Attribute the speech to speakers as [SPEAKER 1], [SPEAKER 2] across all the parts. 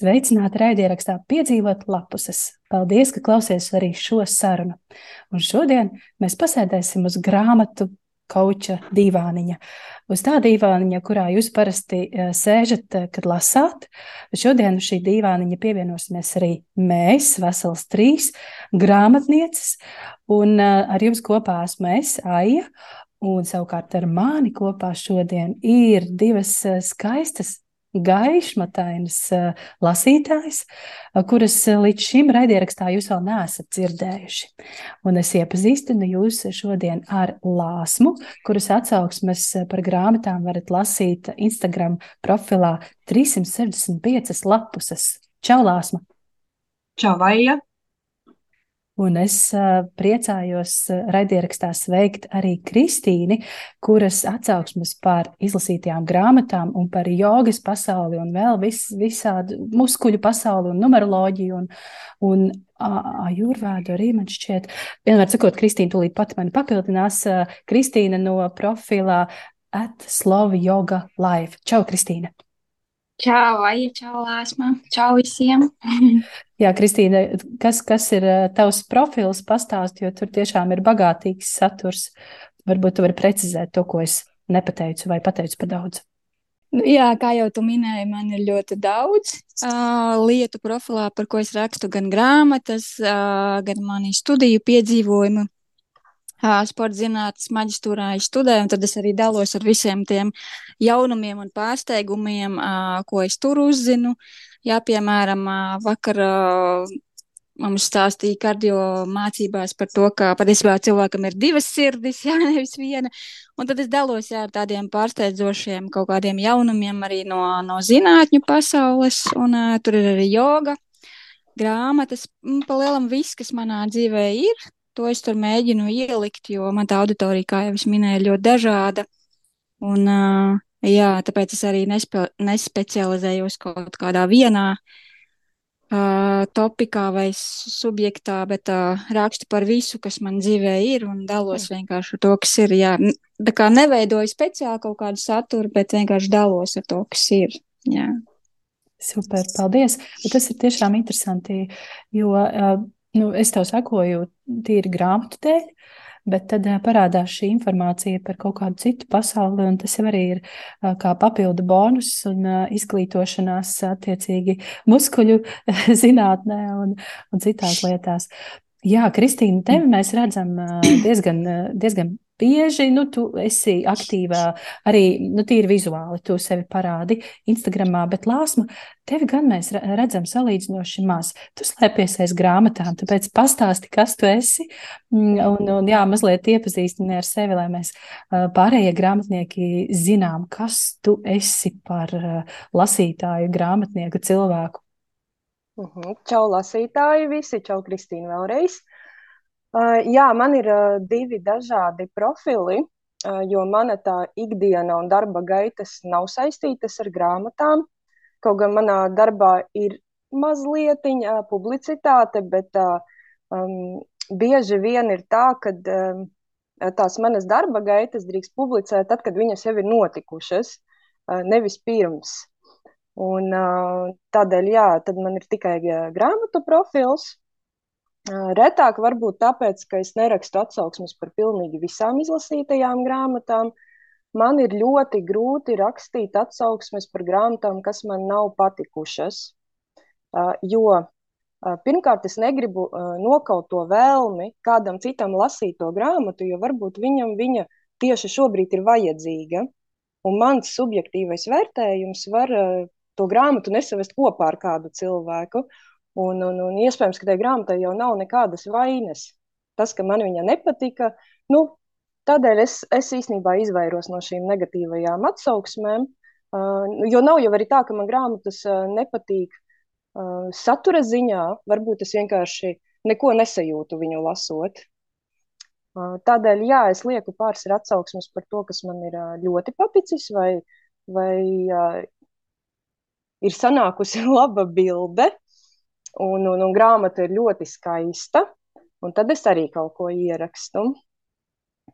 [SPEAKER 1] Sveicināti raidierakstā piedzīvot lapuses. Paldies, ka klausies arī šo sarunu. Un šodien mēs pasēdēsim uz grāmatu kauča divāniņa. Uz tā divāniņa, kurā jūs parasti eh, sēžat, eh, kad lasāt. Šodien šī divāniņa pievienosimies arī mēs, vesels trīs grāmatnieces, un eh, ar jums kopā esmu es, Aija, un savukārt ar mani kopā šodien ir divas skaistas gaišmatainas uh, lasītājs, uh, kuras uh, līdz šim raidierakstā jūs vēl neesat dzirdējuši. Un es iepazīstinu jūs šodien ar Lāsmu, kuras atsauksmes par grāmatām varat lasīt Instagram profilā 365 lapuses. Čau, Lāsma!
[SPEAKER 2] Čau, Vaija!
[SPEAKER 1] Un es uh, priecājos raidierakstā sveikt arī Kristīni, kuras atsauksmes par izlasītajām grāmatām un par jogas pasauli un vēl vis, visādu muskuļu pasauli un numeroloģiju un, un ajurvēdu arī man šķiet. Vienmēr sakot, Kristīna tūlīt pat mani papildinās. Kristīna no profilā at Slovi Yoga Live. Čau, Kristīna!
[SPEAKER 3] Čau, Aija, čau, Lāsma, čau visiem!
[SPEAKER 1] Jā, Kristīna, kas, kas ir eh, tavs profils pastāst, jo tur tiešām ir bagātīgs saturs. Varbūt tu vari precizēt to, ko es nepateicu vai pateicu par daudz.
[SPEAKER 3] Nu, jā, kā jau tu minēji, man ir ļoti daudz uh, lietu profilā, par ko es rakstu gan grāmatas, uh, gan mani studiju piedzīvojumu sporta zinātnes maģistrā studēju, un tad es arī dalos ar visiem tiem jaunumiem un pārsteigumiem, ko es tur uzzinu. Jā, piemēram, vakar mums stāstīja kardio mācībās par to, ka patiesībā cilvēkam ir divas sirdis, jā, nevis viena. Un tad es dalos jā, ar tādiem pārsteidzošiem kaut kādiem jaunumiem arī no, no zinātņu pasaules, un uh, tur ir arī joga, grāmatas, pa lielam viss, kas manā dzīvē ir, to es tur mēģinu ielikt, jo man tā auditorija, kā jau es minēju, ir ļoti dažāda. Un, uh, jā, tāpēc es arī nespe nespecializējos kaut kādā vienā uh, topikā vai subjektā, bet uh, rakstu par visu, kas man dzīvē ir, un dalos vienkārši ar to, kas ir. Jā, tā kā neveidoju speciāli kaut kādu saturu, bet vienkārši dalos ar to, kas ir. Jā.
[SPEAKER 1] Super, paldies. Bet tas ir tiešām interesanti, jo uh, nu, es tev sakoju tīri grāmatu dēļ, bet tad parādās šī informācija par kaut kādu citu pasauli, un tas jau arī ir kā papildu bonus un izglītošanās attiecīgi muskuļu zinātnē un, un citās lietās. Jā, Kristīna, tevi mēs redzam diezgan, diezgan bieži nu, tu esi aktīvā arī nu, tīri vizuāli. Tu sevi parādi Instagramā, bet lāsmu tevi gan mēs redzam salīdzinoši maz. Tu slēpies aiz grāmatām, tāpēc pastāsti, kas tu esi. Mm, un, un jā, mazliet iepazīstini ar sevi, lai mēs pārējie grāmatnieki zinām, kas tu esi par lasītāju, grāmatnieku cilvēku.
[SPEAKER 2] Mhm. Čau, lasītāji, visi! Čau, Kristīna, vēlreiz! Uh, jā, man ir uh, divi dažādi profili, uh, jo mana tā ikdiena un darba gaitas nav saistītas ar grāmatām. Kaut gan manā darbā ir mazliet publicitāte, bet um, bieži vien ir tā, ka um, tās manas darba gaitas drīkst publicēt tad, kad viņas jau ir notikušas, nevis pirms. Un, tādēļ, jā, tad man ir tikai grāmatu profils, Retāk varbūt tāpēc, ka es nerakstu atsauksmes par pilnīgi visām izlasītajām grāmatām. Man ir ļoti grūti rakstīt atsauksmes par grāmatām, kas man nav patikušas. Jo pirmkārt, es negribu nokaut to vēlmi kādam citam lasīt to grāmatu, jo varbūt viņam viņa tieši šobrīd ir vajadzīga. Un mans subjektīvais vērtējums var to grāmatu nesavest kopā ar kādu cilvēku. Un, un, un iespējams, ka tajā grāmatā jau nav nekādas vainas. Tas, ka man viņa nepatika, nu, tādēļ es, es īstenībā izvairos no šīm negatīvajām atsauksmēm. Uh, jo nav jau arī tā, ka man grāmatas uh, nepatīk uh, satura ziņā. Varbūt es vienkārši neko nesajūtu viņu lasot. Uh, tādēļ, jā, es lieku pāris atsauksmes par to, kas man ir uh, ļoti paticis, vai, vai uh, ir sanākusi laba bilde. Un, un, un grāmata ir ļoti skaista. Un tad es arī kaut ko ierakstu.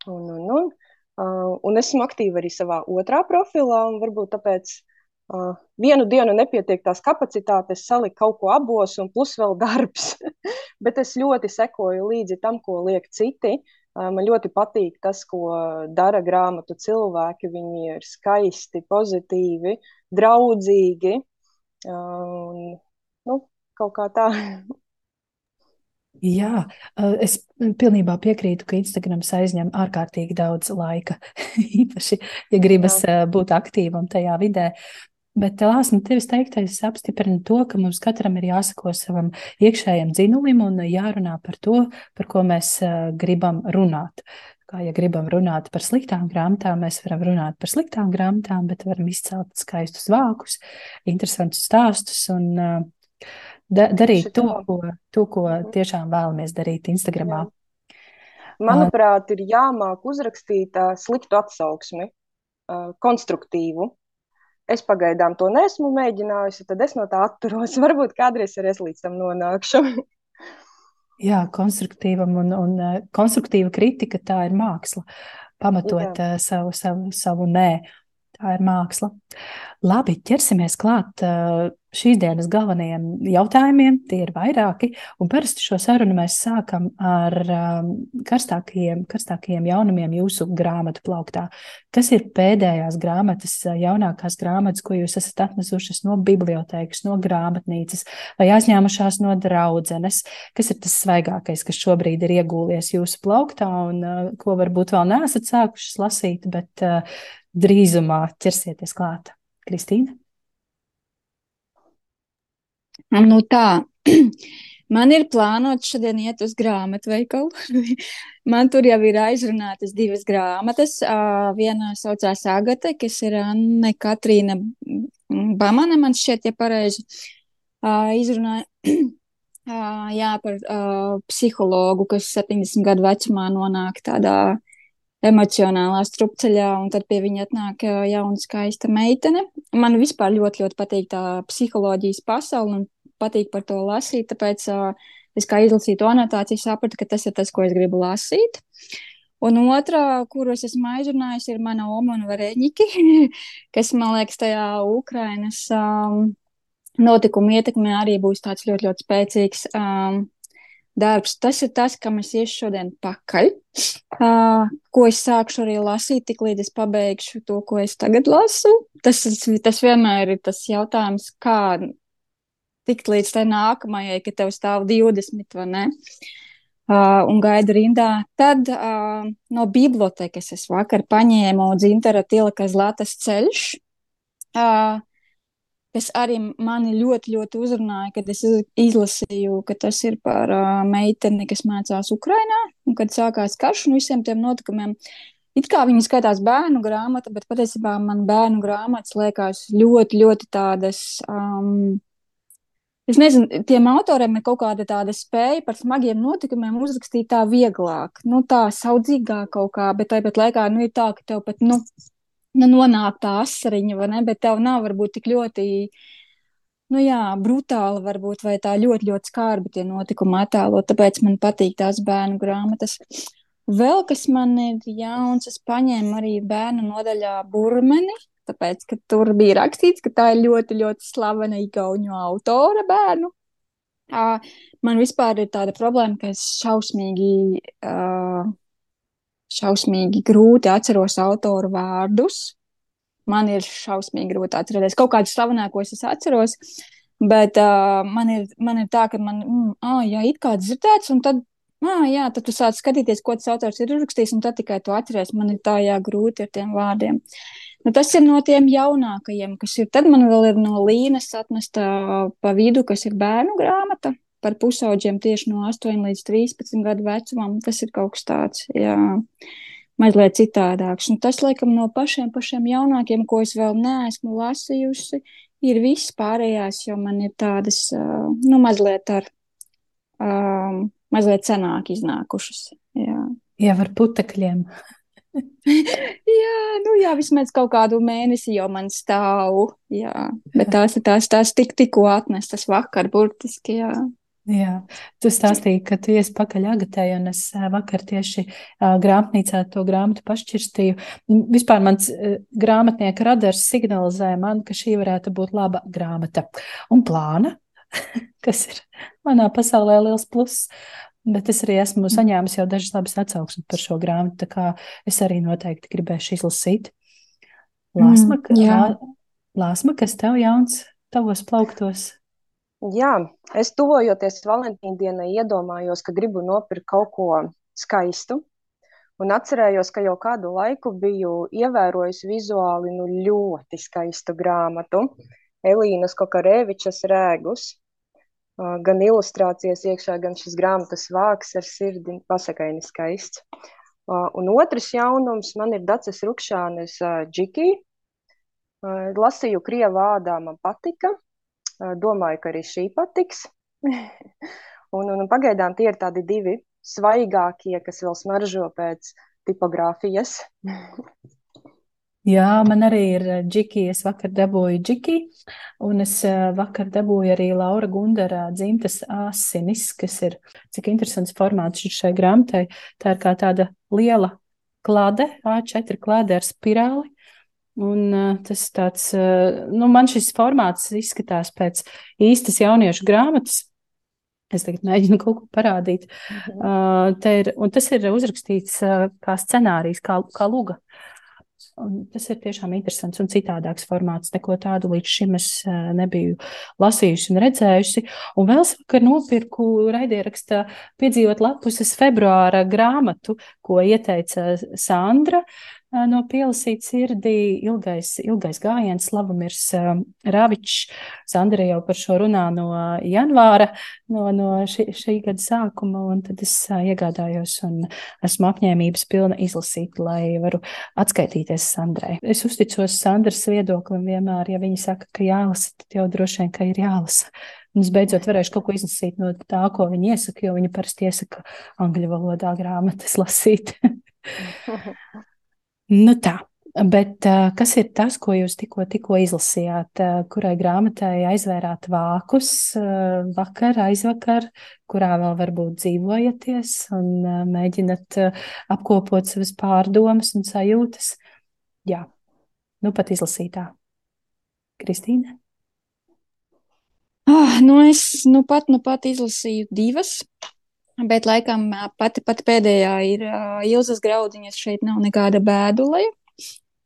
[SPEAKER 2] Un, un, un, uh, un esmu aktīva arī savā otrā profilā. Varbūt tāpēc Uh, vienu dienu nepietiek tās kapacitātes, salikt kaut ko abos, un plus vēl darbs. Bet es ļoti sekoju līdzi tam, ko liek citi. Uh, man ļoti patīk tas, ko dara grāmatu cilvēki. Viņi ir skaisti, pozitīvi, draudzīgi. Uh, un, nu, kaut kā tā.
[SPEAKER 1] Jā, es pilnībā piekrītu, ka Instagrams aizņem ārkārtīgi daudz laika. Īpaši, ja gribas Jā. būt aktīvam tajā vidē. Bet Lāsma, tevis teiktais apstiprina to, ka mums katram ir jāsako savam iekšējam dzinulim un jārunā par to, par ko mēs gribam runāt. Kā ja gribam runāt par sliktām grāmatām, mēs varam runāt par sliktām grāmatām, bet varam izcelt skaistus vākus, interesantus stāstus un uh, da darīt to, ko, to, ko mhm. tiešām vēlamies darīt Instagramā.
[SPEAKER 2] Manuprāt, ir jāmāk uzrakstīt uh, sliktu atsauksmi, uh, konstruktīvu, Es pagaidām to nesmu mēģinājusi, tad es no tā atturos. Varbūt kādreiz arī es līdz tam nonākšu.
[SPEAKER 1] Jā, konstruktīvam un, un konstruktīva kritika tā ir māksla. Pamatot Jā. savu, savu, savu nē, tā ir māksla. Labi, ķersimies klāt šīs dienas galvenajiem jautājumiem. Tie ir vairāki, parasti šo sarunu mēs sākam ar um, karstākajiem, karstākajiem jaunumiem jūsu grāmatu plauktā. Kas ir pēdējās grāmatas, jaunākās grāmatas, ko jūs esat atnesušas no bibliotēkas, no grāmatnīcas vai aizņēmušās no draudzenes? Kas ir tas svaigākais, kas šobrīd ir iegūlies jūsu plauktā un ko varbūt vēl neesat sākušas lasīt, bet drīzumā ķersieties klāt? Kristīna?
[SPEAKER 3] Nu tā, man ir plānots šodien iet uz grāmatveikalu. man tur jau ir aizrunātas divas grāmatas. Viena saucās Agate, kas ir Anne Katrīna Bamane, man šķiet, ja pareizi izrunāja. Jā, par uh, psihologu, kas 70 gadu vecumā nonāk tādā emocionālā strupceļā, un tad pie viņa atnāk jauna, skaista meitene. Man vispār ļoti, ļoti patīk tā psiholoģijas pasaule, un patīk par to lasīt, tāpēc uh, es kā izlasīju to anotāciju, sapratu, ka tas ir tas, ko es gribu lasīt. Un otrā, kuros esmu aizrunājusi, ir mana oma un vareņķi, kas, man liekas, tajā Ukrainas um, notikuma ietekmē arī būs tāds ļoti, ļoti spēcīgs um, darbs. Tas ir tas, kam es iešu šodien pakaļ, uh, ko es sākšu arī lasīt, tik līdz es pabeigšu to, ko es tagad lasu. Tas, tas vienmēr ir tas jautājums, kā tikt līdz tai nākamajai, ka tev stāv 20 vai ne. Uh, un gaida rindā. Tad uh, no bibliotekas es vakar paņēmu dzintara tilka zlatas ceļš, uh, kas arī mani ļoti, ļoti uzrunāja, kad es izlasīju, ka tas ir par uh, meiteni, kas mācās Ukrainā, un kad sākās karš un visiem tiem notikumiem. It kā viņi skaitās bērnu grāmata, bet patiesībā man bērnu grāmatas liekas ļoti, ļoti tādas um, Es nezinu, tiem autoriem ir kaut kāda tāda spēja par smagiem notikumiem uzrakstīt tā vieglāk, nu, tā saudzīgāk kaut kā, bet tāpat laikā nu, ir tā, ka tev pat nu, nu, nonāk tā asariņa, vai ne? Bet tev nav varbūt tik ļoti, nu jā, brutāli varbūt, vai tā ļoti, ļoti skarbi tie notikumi attēlot, tāpēc man patīk tās bērnu grāmatas. Vēl kas man ir jauns, es paņēmu arī bērnu nodaļā burmeni, tāpēc, ka tur bija rakstīts, ka tā ir ļoti, ļoti slavena igauņu autore bērnu. Uh, man vispār ir tāda problēma, ka es šausmīgi, uh, šausmīgi grūti atceros autoru vārdus. Man ir šausmīgi grūti atcerēties kaut kādus slavenākos, es atceros, bet uh, man, ir, man ir tā, ka man, mm, oh, jā, it kā dzirdēts, un tad Ah, jā, tad tu sāc skatīties, ko tas autors ir uzrakstījis, un tad tikai tu atceries. Man ir tā jā, grūti ar tiem vārdiem. Nu, tas ir no tiem jaunākajiem, kas ir. Tad man vēl ir no Līnas atnesta pa vidu, kas ir bērnu grāmata par pusauģiem tieši no 8 līdz 13 gadu vecumam. Tas ir kaut kas tāds, jā, mazliet citādāks. Un tas, laikam, no pašiem, pašiem jaunākiem, ko es vēl neesmu lasījusi, ir viss pārējās, jo man ir tādas, nu, mazliet ar, um, mazliet senāk iznākušas. Jā.
[SPEAKER 1] Jā, ar putekļiem.
[SPEAKER 3] jā, nu jā, vismaz kaut kādu mēnesi jau man stāv. Jā, bet tās ir tās, tās tik, tikko atnestas vakar, burtiski, jā.
[SPEAKER 1] Jā, tu stāstīji, ka tu iesi pakaļ agatē, un es vakar tieši grāmatnīcā to grāmatu pašķirstīju. Vispār mans grāmatnieka radars signalizēja man, ka šī varētu būt laba grāmata. Un plāna, kas ir manā pasaulē liels pluss. Bet es arī esmu saņēmis jau dažas labas atsauksmes par šo grāmatu, tā kā es arī noteikti gribēšu izlasīt. Lāsma, mm, jā. Lāsma, kas tev jauns tavos plauktos?
[SPEAKER 2] Jā, es tuvojoties Valentīna dienai, iedomājos, ka gribu nopirkt kaut ko skaistu. Un atcerējos, ka jau kādu laiku biju ievērojusi vizuāli nu, ļoti skaistu grāmatu. Elīnas Kokarēvičas rēgus. Gan ilustrācijas iekšā, gan šis grāmatas vāks ar sirdi pasakaini skaists. Un otrs jaunums man ir Dacis Rukšānes Džiki. Lasīju krievu vārdā, man patika. Domāju, ka arī šī patiks. un, un pagaidām tie ir tādi divi svaigākie, kas vēl smaržo pēc tipogrāfijas.
[SPEAKER 1] Jā, man arī ir džiki. Es vakar dabūju džiki, un es vakar dabūju arī Laura Gundara dzimtas asinis, kas ir, cik interesants formāts šai grāmatai. Tā ir kā tāda liela klade, A4 klade ar spirāli, Un, tas tāds, nu, man šis formāts izskatās pēc īstas jauniešu grāmatas. Es tagad mēģinu kaut ko parādīt. Mhm. Uh, ir, un tas ir uzrakstīts uh, kā scenārijs, kā, kā luga. Un tas ir tiešām interesants un citādāks formāts. Neko tādu līdz šim es uh, nebiju lasījusi un redzējusi. Un vēl vakar nopirku raidierakstā piedzīvot lapuses februāra grāmatu, ko ieteica Sandra. No pielasīt sirdī ilgais, ilgais gājiens, Slavamirs Ravičs. Sandra jau par šo runā no janvāra, no, no šī, šī gada sākuma, un tad es iegādājos un esmu apņēmības pilna izlasīt, lai varu atskaitīties Sandrai. Es uzticos Sandras viedoklim vienmēr, ja viņi saka, ka jālasa, tad jau droši vien, ka ir jālasa. Un es beidzot varēšu kaut ko izlasīt no tā, ko viņi iesaka, jo viņi parasti iesaka angļu valodā grāmatas lasīt. Nu tā, bet kas ir tas, ko jūs tikko, tikko izlasījāt, kurai grāmatai aizvērāt vākus vakar, aizvakar, kurā vēl varbūt dzīvojaties un mēģinat apkopot savas pārdomas un sajūtas? Jā, nu pat izlasītā. Kristīne?
[SPEAKER 3] Oh, nu es nu pat, nu pat izlasīju divas. Bet, laikam, pati, pati pēdējā ir uh, Ilzas graudiņas. Šeit nav nekāda bēdule,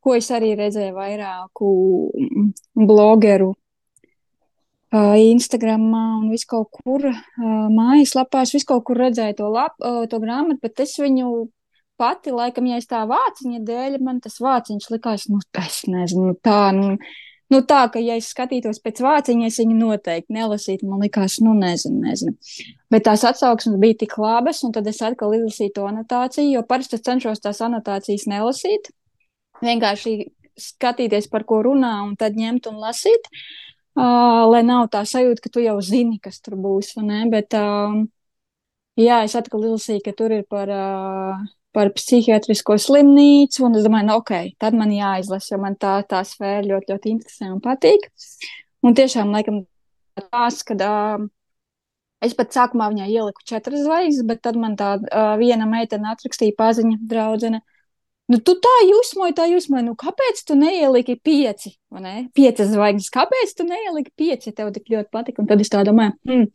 [SPEAKER 3] ko es arī redzēju vairāku blogeru uh, Instagramā un vis kaut kur uh, mājaslapās, vis kaut kur redzēju to, lap, uh, to grāmatu, bet es viņu pati, laikam, ja es tā vāciņa dēļ, man tas vāciņš likās, nu, es nezinu, tā, nu, Nu, tā, ka, ja es skatītos pēc vāciņa, es viņu noteikti nelasītu. Man liekas, nu, nezinu, nezinu. Bet tās atsauksmes bija tik labas, un tad es atkal izlasīju to anotāciju, jo parasti cenšos tās anotācijas nelasīt. Vienkārši skatīties, par ko runā, un tad ņemt un lasīt. Uh, lai nav tā sajūta, ka tu jau zini, kas tur būs. Bet, uh, jā, es atkal izlasīju, ka tur ir par. Uh, par psihiatrisko slimnīcu, un es domāju, nu, ok, tad man jāizlasa, jo man tā, tā sfēra ļoti, ļoti interesē un patīk. Un tiešām, laikam, tās, kad uh, es pat sākumā viņai ieliku četras zvaigznes, bet tad man tā uh, viena meitene atrakstīja paziņa draudzene. Nu, tu tā jūsmoji, tā jūsmoji, nu, kāpēc tu neieliki pieci, vai ne? Piecas zvaigznes, kāpēc tu neieliki pieci, tev tik ļoti patika, un tad es tā domāju, hmm,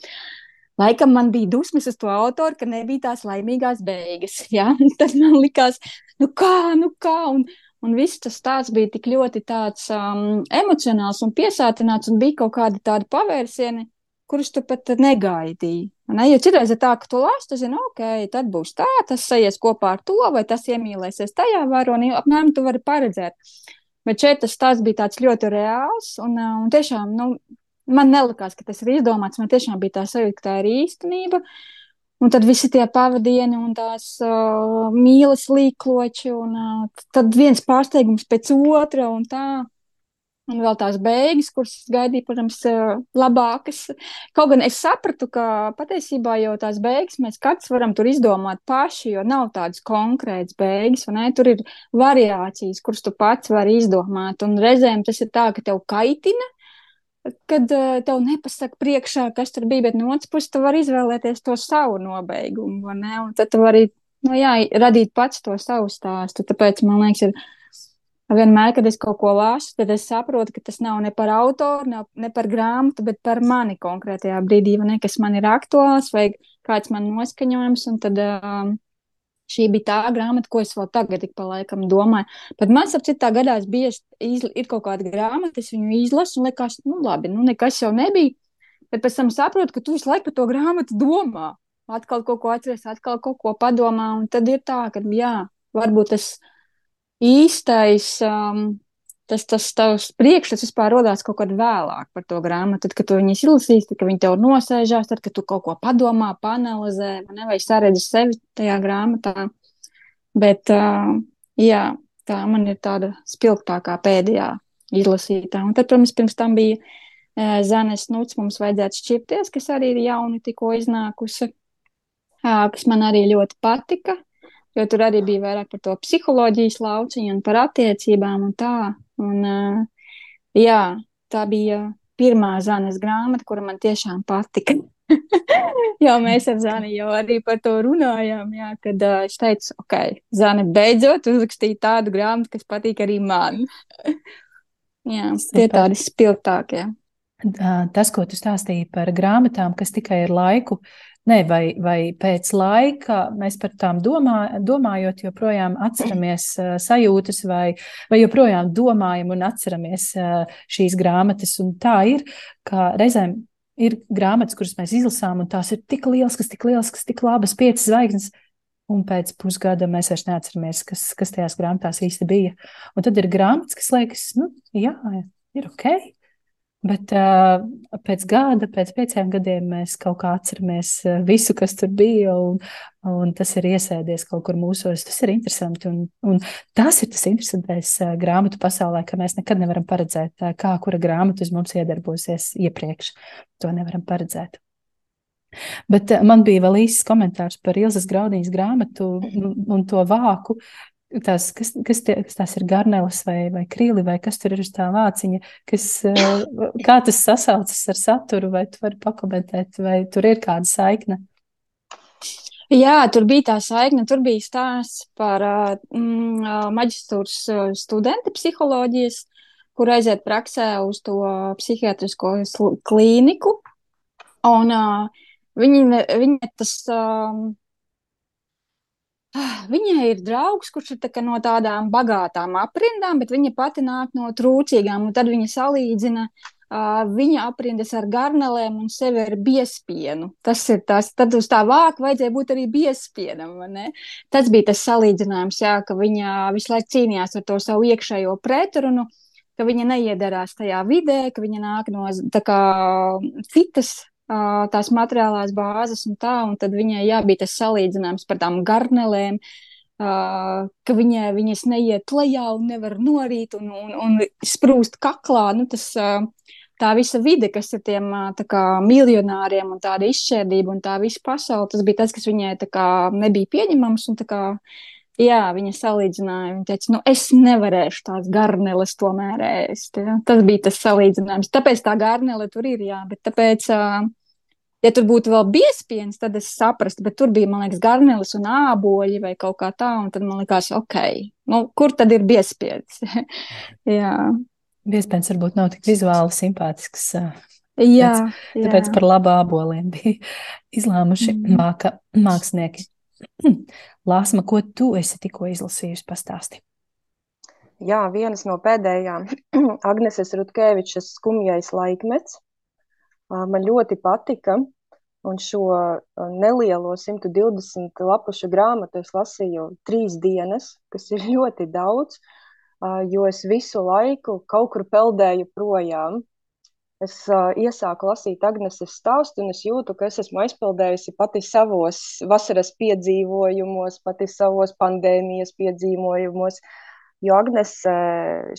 [SPEAKER 3] Laikam man bija dusmas uz to autoru, ka nebija tās laimīgās beigas. Ja? Tad man likās, nu kā, nu kā. Un, un viss tas stāsts bija tik ļoti tāds um, emocionāls un piesātināts, un bija kaut kādi tādi pavērsieni, kurus tu pat negaidīji. Ne? Jo citreiz ir tā, ka tu lasi, tu zini, ok, tad būs tā, tas sajies kopā ar to, vai tas iemīlēsies tajā varonī, apmēram tu vari paredzēt. Bet šeit tas stāsts bija tāds ļoti reāls, un, uh, un tiešām, nu, man nelikās, ka tas ir izdomāts. Man tiešām bija tā sajūta, ka tā ir īstenība. Un tad visi tie pavadieni un tās uh, mīlas līkloči, un uh, tad viens pārsteigums pēc otra un tā. Un vēl tās beigas, kuras gaidīju, protams, uh, labākas. Kaut gan es sapratu, ka patiesībā jau tās beigas mēs katrs varam tur izdomāt paši, jo nav tādas konkrētas beigas, vai ne? Tur ir variācijas, kuras tu pats vari izdomāt. Un reizēm tas ir tā, ka tev kaitina, kad uh, tev nepasaka priekšā, kas tur bija, bet no otras puses tu vari izvēlēties to savu nobeigumu, ne? Un tad tu vari, nu jā, radīt pats to savu stāstu. Tāpēc, man liekas, ir vienmēr, kad es kaut ko lasu, tad es saprotu, ka tas nav ne par autoru, ne, ne par grāmatu, bet par mani konkrētajā brīdī, vai ne, kas man ir aktuāls, vai kāds man noskaņojums, un tad um, šī bija tā grāmata, ko es vēl tagad ik pa laikam domāju. Pat man, ap citā gadās bieži izl, ir kaut kāda grāmata, es viņu izlasu un liekas, nu labi, nu nekas jau nebija, bet pēc tam saprotu, ka tu visu laiku par to grāmatu domā. Atkal kaut ko atceries, atkal kaut ko padomā, un tad ir tā, ka, jā, varbūt tas īstais, um, tas, tas tavs priekšstats vispār rodās kaut kad vēlāk par to grāmatu. Tad, kad tu viņus izlasīsi, tad, viņi tev nosēžās, tad, kad tu kaut ko padomā, panalizē, ne, vai saredzi sevi tajā grāmatā. Bet, uh, jā, tā man ir tāda spilgtākā pēdējā izlasītā. Un tad, protams, pirms tam bija uh, Zanes Nuts, mums vajadzētu šķirties, kas arī ir jauni tikko iznākusi, uh, kas man arī ļoti patika jo tur arī bija vairāk par to psiholoģijas lauciņu un par attiecībām un tā. Un, uh, jā, tā bija pirmā Zanes grāmata, kura man tiešām patika. jo mēs ar Zani jau arī par to runājām, jā, kad uh, es teicu, ok, Zane, beidzot uzrakstīja tādu grāmatu, kas patīk arī man. jā, tie tādi spilgtākie.
[SPEAKER 1] Tas, ko tu stāstīji par grāmatām, kas tikai ir laiku Ne, vai, vai pēc laika mēs par tām domā, domājot, joprojām atceramies uh, sajūtas, vai, vai joprojām domājam un atceramies uh, šīs grāmatas. Un tā ir, ka reizēm ir grāmatas, kuras mēs izlasām, un tās ir tik lielas, kas tik lielas, kas tik labas, piecas zvaigznes. Un pēc pusgada mēs vairs neatceramies, kas, kas tajās grāmatās īsti bija. Un tad ir grāmatas, kas liekas, nu, jā, ir ok, Bet uh, pēc gada, pēc pieciem gadiem mēs kaut kā atceramies visu, kas tur bija, un, un tas ir iesēdies kaut kur mūsos. Tas ir interesanti. Un, un tas ir tas interesantais uh, grāmatu pasaulē, ka mēs nekad nevaram paredzēt, kā kura grāmata uz mums iedarbosies iepriekš. To nevaram paredzēt. Bet man bija vēl īsts komentārs par Ilzas Graudīņas grāmatu un to vāku, tās, kas, kas, tie, kas tās ir garneles vai, vai krīli, vai kas tur ir uz tā vāciņa, kas, eh, kā tas sasaucas ar saturu, vai tu vari pakomentēt, vai tur ir kāda saikne?
[SPEAKER 3] Jā, tur bija tā saikne, tur bija stāsts par eh, mm, eh, studenti psiholoģijas, kur aiziet praksē uz to psihiatrisko klīniku. Un uh, viņi, viņi tas um, Viņai ir draugs, kurš ir tā no tādām bagātām aprindām, bet viņa pati nāk no trūcīgām. Tad viņa salīdzina uh, viņa aprindas ar garnelēm un sevi ar biespienu. Tas ir tas, tad uz tā vāka vajadzēja būt arī biespienam. Tas bija tas salīdzinājums, jā, ka viņa visu laiku cīnījās ar to savu iekšējo pretrunu. Ka viņa neiedarās tajā vidē, ka viņa nāk no kā, citas tās materiālās bāzes un tā, un tad viņai jābūt tas salīdzinājums par tām garnelēm, ka viņai viņas neiet lejā un nevar norīt un, un, un sprūst kaklā. Nu, tas, tā visa vide, kas ir tiem kā, miljonāriem un tāda izšķērdība un tā visa pasaule, tas bija tas, kas viņai kā, nebija pieņemams. Un, kā, jā, viņa salīdzināja, viņa teica, nu, es nevarēšu tās garneles tomēr ēst. Ja? Tas bija tas salīdzinājums. Tāpēc tā garnele tur ir, jā, bet tāpēc. Ja tur būtu vēl biespiens, tad es saprastu, bet tur bija, man liekas, garnelis un āboļi vai kaut kā tā, un tad man likās, ok, nu, kur tad ir biespiens? jā.
[SPEAKER 1] Biespiens varbūt nav tik vizuāli simpātisks.
[SPEAKER 3] Jā,
[SPEAKER 1] tāpēc, tāpēc par labu āboliem bija izlēmuši mm. māka, mākslinieki. Lāsma, ko tu esi tikko izlasījusi, pastāsti?
[SPEAKER 2] Jā, vienas no pēdējām Agneses Rutkevičas skumjais laikmets. Man ļoti patika, un šo nelielo 120 lapušu grāmatu es lasīju trīs dienas, kas ir ļoti daudz, jo es visu laiku kaut kur peldēju projām. Es uh, iesāku lasīt Agneses stāstu, un es jūtu, ka es esmu aizpildējusi pati savos vasaras piedzīvojumos, pati savos pandēmijas piedzīvojumos. Jo Agnes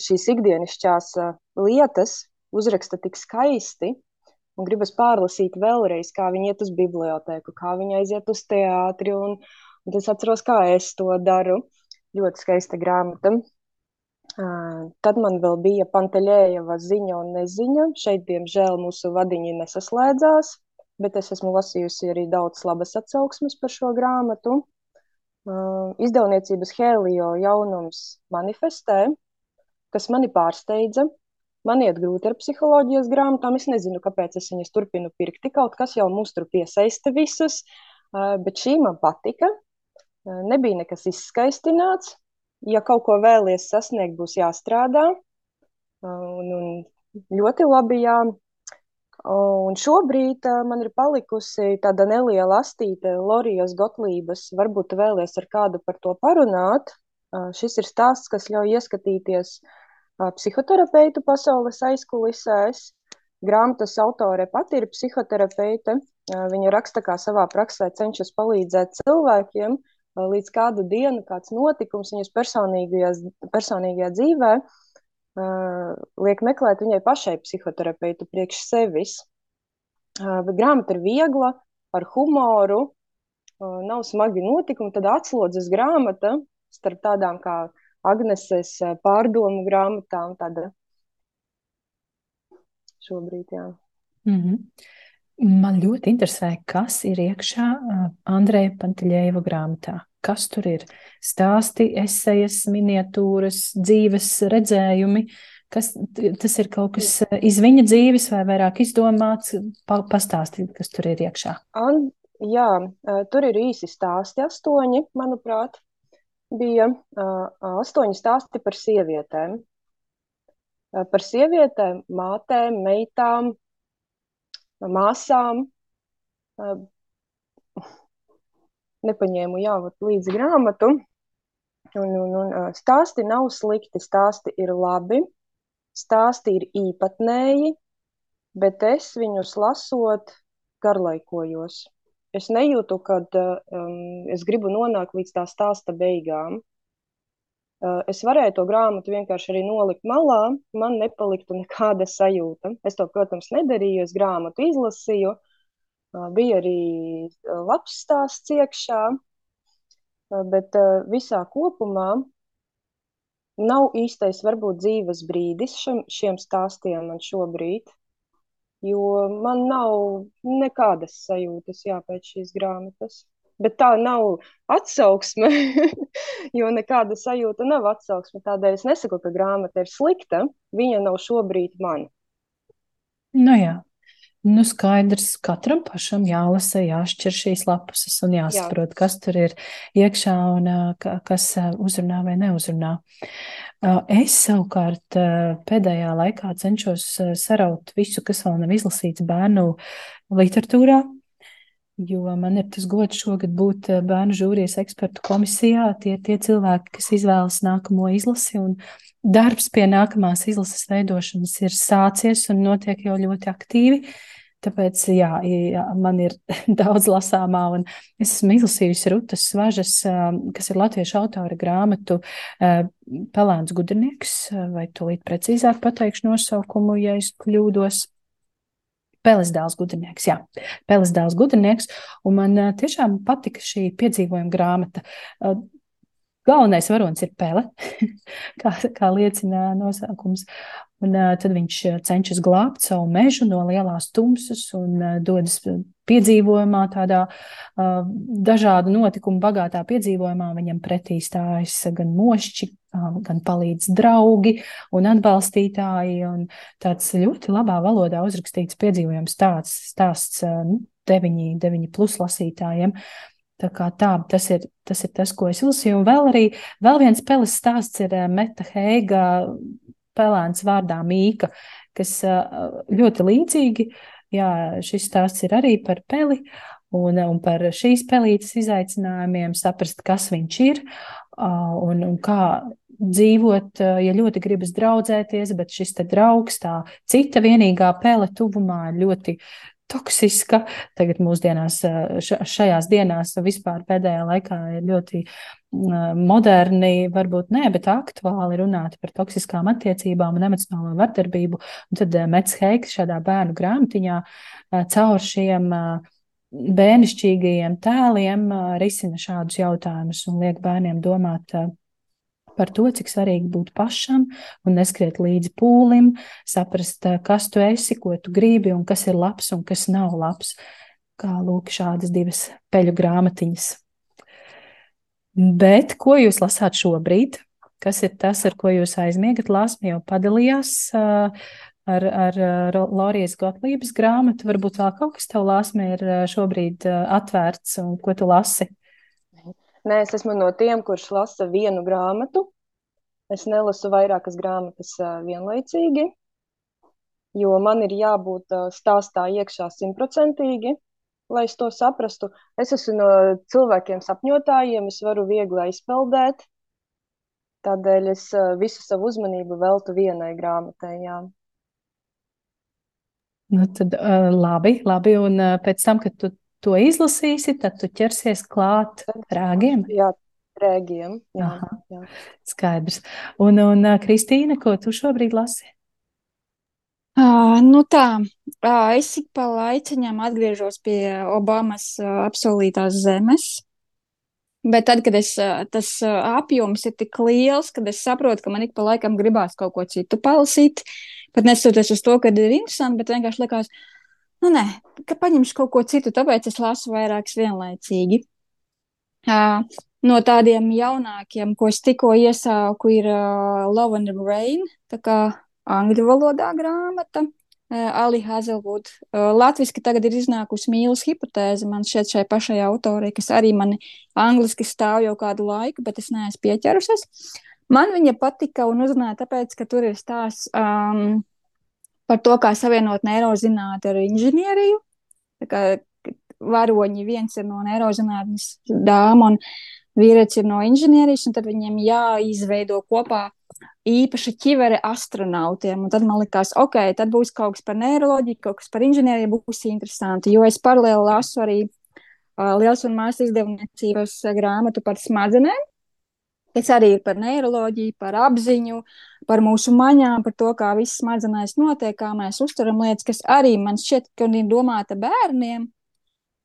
[SPEAKER 2] šīs ikdienišķās lietas uzraksta tik skaisti, un gribas pārlasīt vēlreiz, kā viņi iet uz bibliotēku, kā viņi aiziet uz teātri. Un, un es atceros, kā es to daru. Ļoti skaista grāmata. Tad man vēl bija Panteļējeva ziņa un neziņa. Šeit, diemžēl, mūsu vadiņi nesaslēdzās, bet es esmu lasījusi arī daudz labas atsauksmes par šo grāmatu. Izdevniecības Helio jaunums manifestē, kas mani pārsteidza. Man iet grūti ar psiholoģijas grāmatām. Es nezinu, kāpēc es viņas turpinu pirkt. Kaut kas jau mūs tur piesaista visus, bet šī man patika. Nebija nekas izskaistināts, ja kaut ko vēlies sasniegt, būs jāstrādā. Un, un ļoti labi, jā. Un šobrīd man ir palikusi tāda neliela astīte Lorijas Gotlības. Varbūt vēlies ar kādu par to parunāt. Šis ir stāsts, kas ļauj ieskatīties psihoterapeitu pasaules aizkulisēs. Grāmatas autore pati ir psihoterapeite. Viņa raksta, kā savā praksē cenšas palīdzēt cilvēkiem, līdz kādu dienu, kāds notikums viņas personīgajā dzīvē uh, liek meklēt viņai pašai psihoterapeitu priekš sevis. Uh, bet grāmata ir viegla, ar humoru, uh, nav smagi notikumi, tad atslodzes grāmata starp tādām kā Agneses pārdomu grāmatām, tāda šobrīd, jā.
[SPEAKER 1] Mm -hmm. Man ļoti interesē, kas ir iekšā Andreja Panteļēva grāmatā. Kas tur ir? Stāsti, esejas, miniatūras, dzīves redzējumi. Kas, tas ir kaut kas iz viņa dzīves vai vairāk izdomāts? Pa, pastāstīt, kas tur ir iekšā.
[SPEAKER 2] An, jā, tur ir īsi stāsti, astoņi, manuprāt. Bija astoņi stāsti par sievietēm. Par sievietēm, mātēm, meitām, māsām. Nepaņēmu jā, līdzi grāmatu. Un, un, un stāsti nav slikti, stāsti ir labi, stāsti ir īpatnēji, bet es viņus lasot, garlaikojos. Es nejūtu, ka um, es gribu nonākt līdz tā stāsta beigām. Eh, es varēju to grāmatu vienkārši arī nolikt malā, man nepaliktu nekāda sajūta. Es to, protams, nedarīju, es grāmatu izlasīju, eh, bija arī eh, labs stāsts iekšā, bet visā kopumā nav īstais varbūt dzīves brīdis šim, šiem stāstiem man šobrīd, jo man nav nekādas sajūtas jā, pēc šīs grāmatas bet tā nav atsauksme, jo nekāda sajūta nav atsauksme. Tādēļ es nesaku, ka grāmata ir slikta. Viņa nav šobrīd man.
[SPEAKER 1] Nu jā. Nu, skaidrs, katram pašam jālasa, jāšķir šīs lapuses un jāsaprot, Jā. kas tur ir iekšā un kas uzrunā vai neuzrunā. Es savukārt pēdējā laikā cenšos saraut visu, kas vēl nav izlasīts bērnu literatūrā, jo man ir tas gods šogad būt eh, bērnu žūrijas ekspertu komisijā. Tie ir tie cilvēki, kas izvēlas nākamo izlasi, un darbs pie nākamās izlases veidošanas ir sācies un notiek jau ļoti aktīvi. Tāpēc, jā, jā man ir daudz lasāmā, un es esmu izlasījusi Rutas Svažas, eh, kas ir latviešu autora grāmatu eh, Pelēns gudrinieks, vai tūlīt precīzāk pateikšu nosaukumu, ja es kļūdos. Peles dēls gudrinieks, jā, Peles dēls gudrinieks, un man tiešām patika šī piedzīvojuma grāmata. Galvenais varonis ir pele, kā, kā liecina nosaukums. Un uh, tad viņš cenšas glābt savu mežu no lielās tumsas un dodas piedzīvojumā, tādā uh, dažādu notikumu bagātā piedzīvojumā. Viņam pretī stājas gan mošķi, uh, gan palīdz draugi un atbalstītāji. Un tāds ļoti labā valodā uzrakstīts piedzīvojums stāsts, stāsts uh, nu, deviņi, deviņi plus lasītājiem. Tā kā tā, tas ir, tas ir tas, ko es uzsīju. Un vēl arī, vēl viens peles stāsts ir Meta Heiga pelēns vārdā Mīka, kas ļoti līdzīgi uh, jā, šis stāsts ir arī par peli un, un par šīs pelītes izaicinājumiem, saprast, kas viņš ir un, un kā dzīvot, ja ļoti gribas draudzēties, bet šis te draugs, tā cita vienīgā pele tuvumā ļoti toksiska. Tagad mūsdienās, šajās dienās, vispār pēdējā laikā ir ļoti moderni, varbūt ne, bet aktuāli runāt par toksiskām attiecībām un emocionālo vardarbību. Un tad Mets Heiks šādā bērnu grāmatiņā caur šiem bērnišķīgajiem tēliem risina šādus jautājumus un liek bērniem domāt par to, cik svarīgi būt pašam un neskriet līdzi pūlim, saprast, kas tu esi, ko tu gribi un kas ir labs un kas nav labs. Kā lūk, šādas divas peļu grāmatiņas. Bet ko jūs lasāt šobrīd? Kas ir tas, ar ko jūs aizmiegat? Lāsma jau padalījās ar, ar Lorijas Gotlības grāmatu. Varbūt vēl kaut kas tev lāsma ir šobrīd atvērts un ko tu lasi?
[SPEAKER 2] Nē, es esmu no tiem, kurš lasa vienu grāmatu. Es nelasu vairākas grāmatas vienlaicīgi, jo man ir jābūt stāstā iekšā simtprocentīgi, lai es to saprastu. Es esmu no cilvēkiem sapņotājiem, es varu viegli aizpeldēt. Tādēļ es visu savu uzmanību veltu vienai grāmatai. Jā.
[SPEAKER 1] Nu, tad, labi, labi. Un pēc tam, kad tu to izlasīsi, tad tu ķersies klāt rēgiem.
[SPEAKER 2] Jā, rēgiem. Jā, Aha, jā.
[SPEAKER 1] Skaidrs. Un, un Kristīna, ko tu šobrīd lasi?
[SPEAKER 3] Uh, nu tā, uh, es ik pa laiciņām atgriežos pie Obamas uh, apsolītās zemes. Bet tad, kad es, tas apjoms ir tik liels, kad es saprotu, ka man ik pa laikam gribās kaut ko citu palasīt, pat neskatoties uz to, ka ir interesanti, bet vienkārši likās, ka Nu, nē, ka paņemšu kaut ko citu, tāpēc es lasu vairākus vienlaicīgi. Uh, no tādiem jaunākiem, ko es tikko iesauku, ir uh, Love and Rain, tā kā angļu valodā grāmata. Uh, Ali Hazelwood. Uh, Latvijasiski tagad ir iznākusi mīlas hipotēze. Man šķiet, šai pašai autorei, kas arī man angliski stāv jau kādu laiku, bet es neesmu pieķerusies. Man viņa patika un uzrunāja, tāpēc, ka tur ir stāsts um, par to, kā savienot neirozinātni ar inženieriju. Varoņi viens ir no neirozinātnes dāmas, un vīrietis ir no inženierijas, un tad viņiem jāizveido kopā īpaša ķivere astronautiem. Un tad man likās, ok, tad būs kaut kas par neiroloģiju, kaut kas par inženieriju, būs interesanti. Jo es paralēli lasu arī uh, Liels un Māsas izdevniecības grāmatu par smadzenēm, kas arī ir par neiroloģiju, par apziņu, par mūsu maņām, par to, kā viss smadzenēs notiek, kā mēs uztveram lietas, kas arī man šķiet, ka ir domāta bērniem.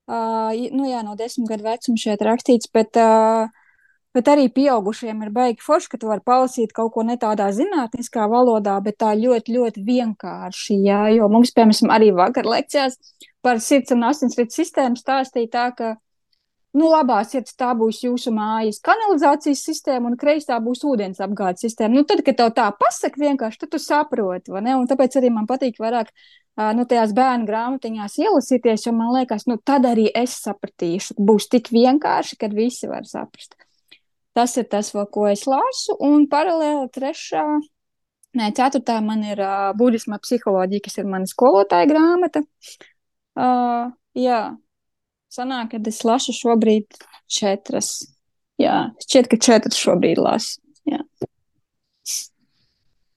[SPEAKER 3] Uh, nu jā, no desmit gadu vecuma šeit rakstīts, bet, uh, bet arī pieaugušiem ir baigi forši, ka tu vari palasīt kaut ko ne tādā zinātniskā valodā, bet tā ļoti, ļoti vienkārši. Jā, jo mums, piemēram, arī vakar lekcijās par sirds un asinsrites sistēmu stāstīja tā, ka nu, labā sirds tā būs jūsu mājas kanalizācijas sistēma, un kreisā būs ūdens apgādes sistēma. Nu, tad, kad tev tā pasaka, vienkārši tu saproti, vai ne? Un tāpēc arī man patīk vairāk nu, tajās bērnu grāmatiņās ielasīties, jo man liekas, nu, tad arī es sapratīšu. Būs tik vienkārši, kad visi var saprast. Tas ir tas, vēl, ko es lasu, un paralēli trešā. Nē, ceturtā man ir uh, budisma psiholoģija, kas ir mana skolotāja grāmata. Uh, jā, Sanāk, ka es lasu šobrīd četras. Jā, šķiet, ka četras šobrīd lasu. Jā.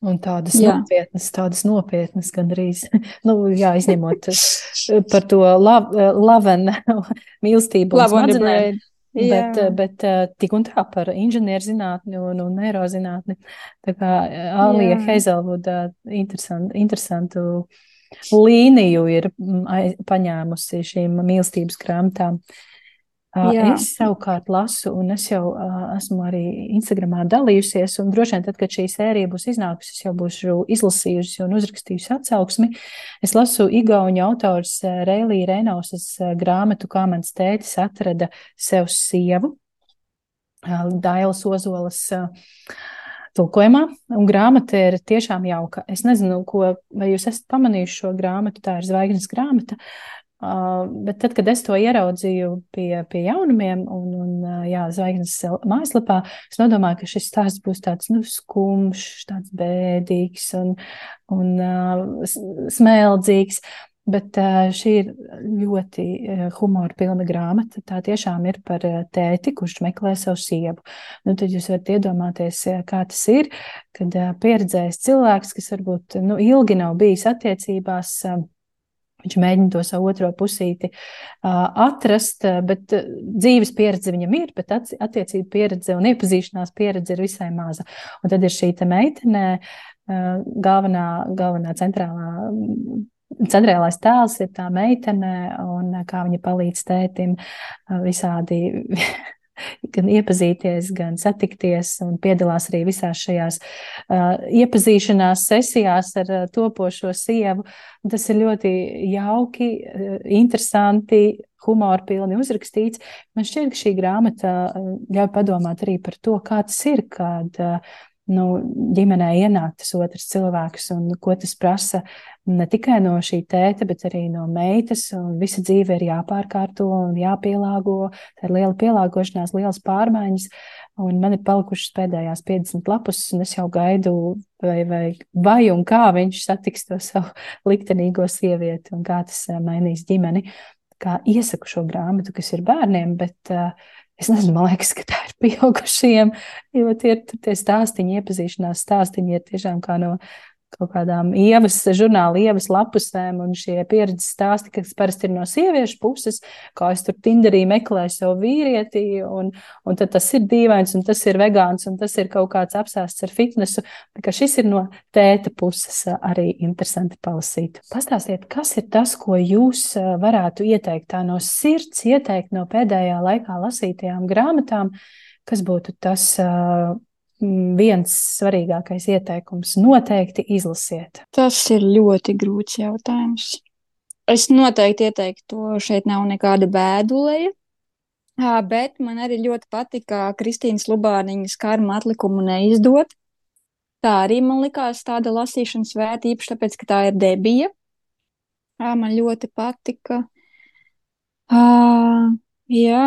[SPEAKER 1] Un tādas jā. nopietnas, tādas nopietnas gandrīz. nu, jā, izņemot par to lav, lavenu mīlestību smadzenēm. Bet, bet tik un tā par inženierzinātni un, un neirozinātni. Tā kā Alija Heizelvuda interesantu, interesantu līniju ir mm, paņēmusi šīm mīlestības grāmatām. Jā. Es savukārt lasu, un es jau esmu arī Instagramā dalījusies, un droši vien tad, kad šī sērija būs iznākusi, es jau būšu izlasījusi un uzrakstījusi atsauksmi. Es lasu Igauņu autors Reilija Reinausas grāmatu Kā mans tētis atrada sev sievu, Dailas Ozolas. Uh, tulkojumā, un grāmata ir tiešām jauka. Es nezinu, ko, vai jūs esat pamanījuši šo grāmatu, tā ir zvaigznes grāmata. Uh, bet tad, kad es to ieraudzīju pie, pie jaunumiem un, un jā, zvaigznes mājaslapā, es nodomāju, ka šis stāsts būs tāds nu, skumjš, tāds bēdīgs un, un uh, smēldzīgs. Bet šī ir ļoti humora pilna grāmata. Tā tiešām ir par tēti, kurš meklē savu sievu. Nu, tad jūs varat iedomāties, kā tas ir, kad pieredzējis cilvēks, kas varbūt nu, ilgi nav bijis attiecībās. Viņš mēģina to savu otro pusīti atrast, bet dzīves pieredze viņam ir, bet attiecību pieredze un iepazīšanās pieredze ir visai maza. Un tad ir šī meitene, galvenā, galvenā centrālā Centrālais tēls ir tā meitene, un kā viņa palīdz tētim visādi gan iepazīties, gan satikties un piedalās arī visās šajās uh, iepazīšanās sesijās ar uh, topošo sievu. Tas ir ļoti jauki, uh, interesanti, humorpilni uzrakstīts. Man šķiet, ka šī grāmata ļauj padomāt arī par to, kā tas ir, kad uh, nu, ģimenē ienāk tas otrs cilvēks un ko tas prasa ne tikai no šī tēta, bet arī no meitas. Visa dzīve ir jāpārkārto un jāpielāgo. Tā ir liela pielāgošanās, liels pārmaiņas. Un man ir palikušas pēdējās 50 lapus, un es jau gaidu, vai, vai, vai un kā viņš satiks to savu liktenīgo sievieti un kā tas eh, mainīs ģimeni. Kā iesaku šo grāmatu, kas ir bērniem, bet uh, Es nezinu, man liekas, ka tā ir pieaugušiem, jo tie, tie stāstīņi, iepazīšanās stāstīņi ir tiešām kā no kaut kādām ievas, žurnāla ievas lapusēm, un šie pieredzes stāsti, kas parasti ir no sieviešu puses, kā es tur Tinderī meklēju savu vīrieti, un, un tad tas ir dīvains, un tas ir vegāns, un tas ir kaut kāds apsāsts ar fitnesu, ka šis ir no tēta puses arī interesanti palasīt. Pastāstiet, kas ir tas, ko jūs varētu ieteikt tā no sirds, ieteikt no pēdējā laikā lasītajām grāmatām, kas būtu tas viens svarīgākais ieteikums - noteikti izlasiet?
[SPEAKER 3] Tas ir ļoti grūts jautājums. Es noteikti ieteiktu to, šeit nav nekāda bēduleja. Bet man arī ļoti patika Kristīnas Lubāniņas karma atlikumu neizdot. Tā arī man likās tāda lasīšanas vērta, īpaši tāpēc, ka tā ir debija. Man ļoti patika. Uh, jā,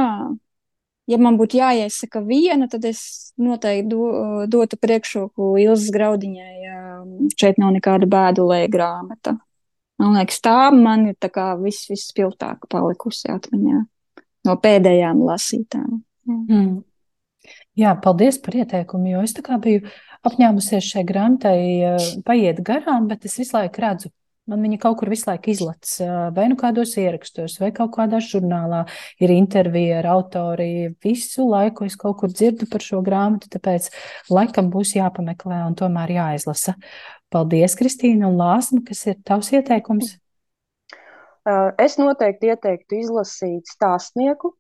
[SPEAKER 3] ja man būtu jāiesaka viena, tad es noteikti do, dotu priekšroku Ilzas graudiņai. Šeit nav nekāda bēdulēja grāmata. Man liekas, tā man ir tā kā viss, viss spilgtāk palikusi atmiņā no pēdējām lasītām.
[SPEAKER 1] Mm. Jā, paldies par ieteikumu, jo es tā kā biju apņēmusies šai grāmatai paiet garām, bet es visu laiku redzu Man viņa kaut kur visu laiku izlaiž, vai nu kādos ierakstos, vai kaut kādā žurnālā ir intervija ar autori. Visu laiku es kaut kur dzirdu par šo grāmatu, tāpēc laikam būs jāpameklē un tomēr jāizlasa. Paldies, Kristīna un Lāsma, kas ir tavs ieteikums?
[SPEAKER 2] Es noteikti ieteiktu izlasīt stāstnieku.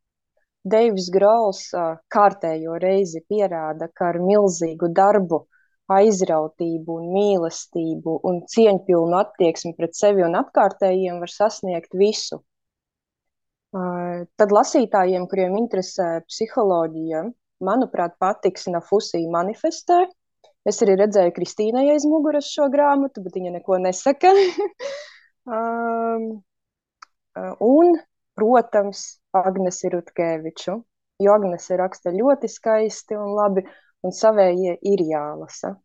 [SPEAKER 2] Deivs Grauls kārtējo reizi pierāda, ka ar milzīgu darbu aizrautību un mīlestību un cieņpilnu attieksmi pret sevi un apkārtējiem var sasniegt visu. Tad lasītājiem, kuriem interesē psiholoģija, manuprāt, patiks Nafusī manifestē. Es arī redzēju Kristīnai aiz muguras šo grāmatu, bet viņa neko nesaka. un, protams, Agnesi Rutkeviču, jo Agnese raksta ļoti skaisti un labi, un savējie ir jālasa.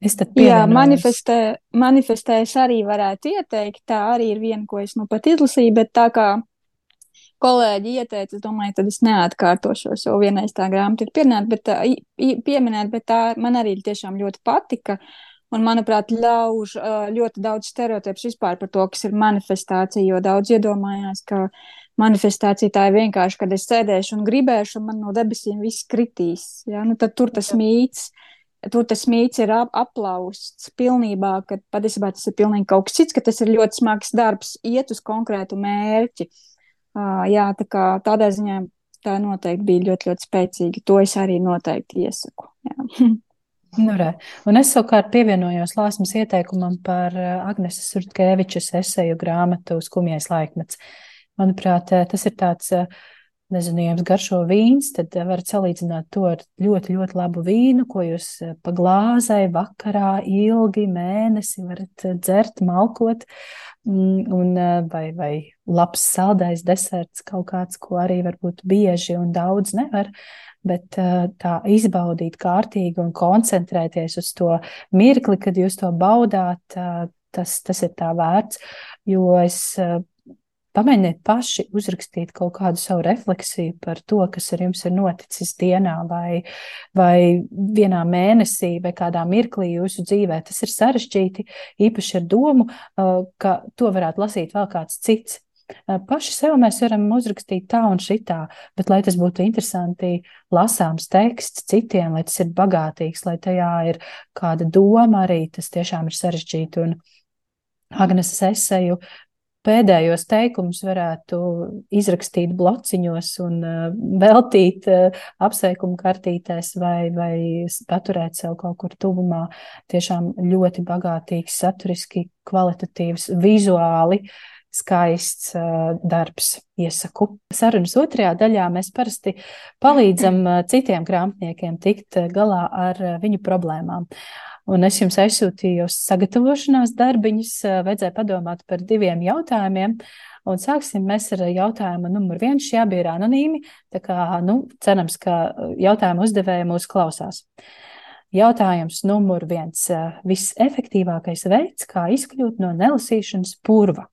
[SPEAKER 1] Es tad Jā,
[SPEAKER 3] manifestē, manifestē es arī varētu ieteikt. Tā arī ir viena, ko es nu pat izlasīju, bet tā kā kolēģi ieteica, es domāju, tad es neatkārtošos, jo vienreiz tā grāmata ir pieminēta, bet, tā, pieminēt, bet tā man arī tiešām ļoti patika. Un, manuprāt, ļauž ļoti daudz stereotips vispār par to, kas ir manifestācija, jo daudz iedomājās, ka manifestācija tā ir vienkārši, kad es sēdēšu un gribēšu, un man no debesīm viss kritīs. Ja? Nu, tad tur tas mīts, tur tas mīts ir ap, aplausts pilnībā, ka patiesībā tas ir pilnīgi kaut kas cits, ka tas ir ļoti smags darbs, iet uz konkrētu mērķi. Uh, jā, tā kā tādā ziņā tā noteikti bija ļoti, ļoti spēcīga. To es arī noteikti iesaku.
[SPEAKER 1] Nu, re. un es savukārt pievienojos Lāsmas ieteikumam par Agneses Urtkēvičas eseju grāmatu Skumjais laikmets. Manuprāt, eh, tas ir tāds, eh, nezinu, jums garšo vīns, tad eh, varat salīdzināt to ar ļoti, ļoti labu vīnu, ko jūs pa glāzai vakarā ilgi mēnesi varat dzert, malkot. Mm, un, vai, vai labs saldais deserts, kaut kāds, ko arī varbūt bieži un daudz nevar, bet tā izbaudīt kārtīgi un koncentrēties uz to mirkli, kad jūs to baudāt, tas, tas ir tā vērts. Jo es Pamēģiniet paši uzrakstīt kaut kādu savu refleksiju par to, kas ar jums ir noticis dienā, vai, vai vienā mēnesī, vai kādā mirklī jūsu dzīvē. Tas ir sarežģīti, īpaši ar domu, ka to varētu lasīt vēl kāds cits. Paši sev mēs varam uzrakstīt tā un šitā, bet lai tas būtu interesanti, lasāms teksts citiem, lai tas ir bagātīgs, lai tajā ir kāda doma arī, tas tiešām ir sarežģīti. Un Agnes eseju pēdējos teikumus varētu izrakstīt blociņos un uh, veltīt uh, apsveikumu kartītēs vai, vai paturēt sev kaut kur tuvumā. Tiešām ļoti bagātīgs, saturiski, kvalitatīvs, vizuāli skaists darbs. Iesaku. Sarunas otrajā daļā mēs parasti palīdzam citiem grāmatniekiem tikt galā ar viņu problēmām. Un es jums aizsūtīju sagatavošanās darbiņus, vajadzēja padomāt par diviem jautājumiem. Un sāksim ar jautājumu numur viens. Šie abi ir anonīmi, kā, nu, cerams, ka jautājumu uzdevēja mūs klausās. Jautājums numur viens. Visefektīvākais veids, kā izkļūt no nelasīšanas purva.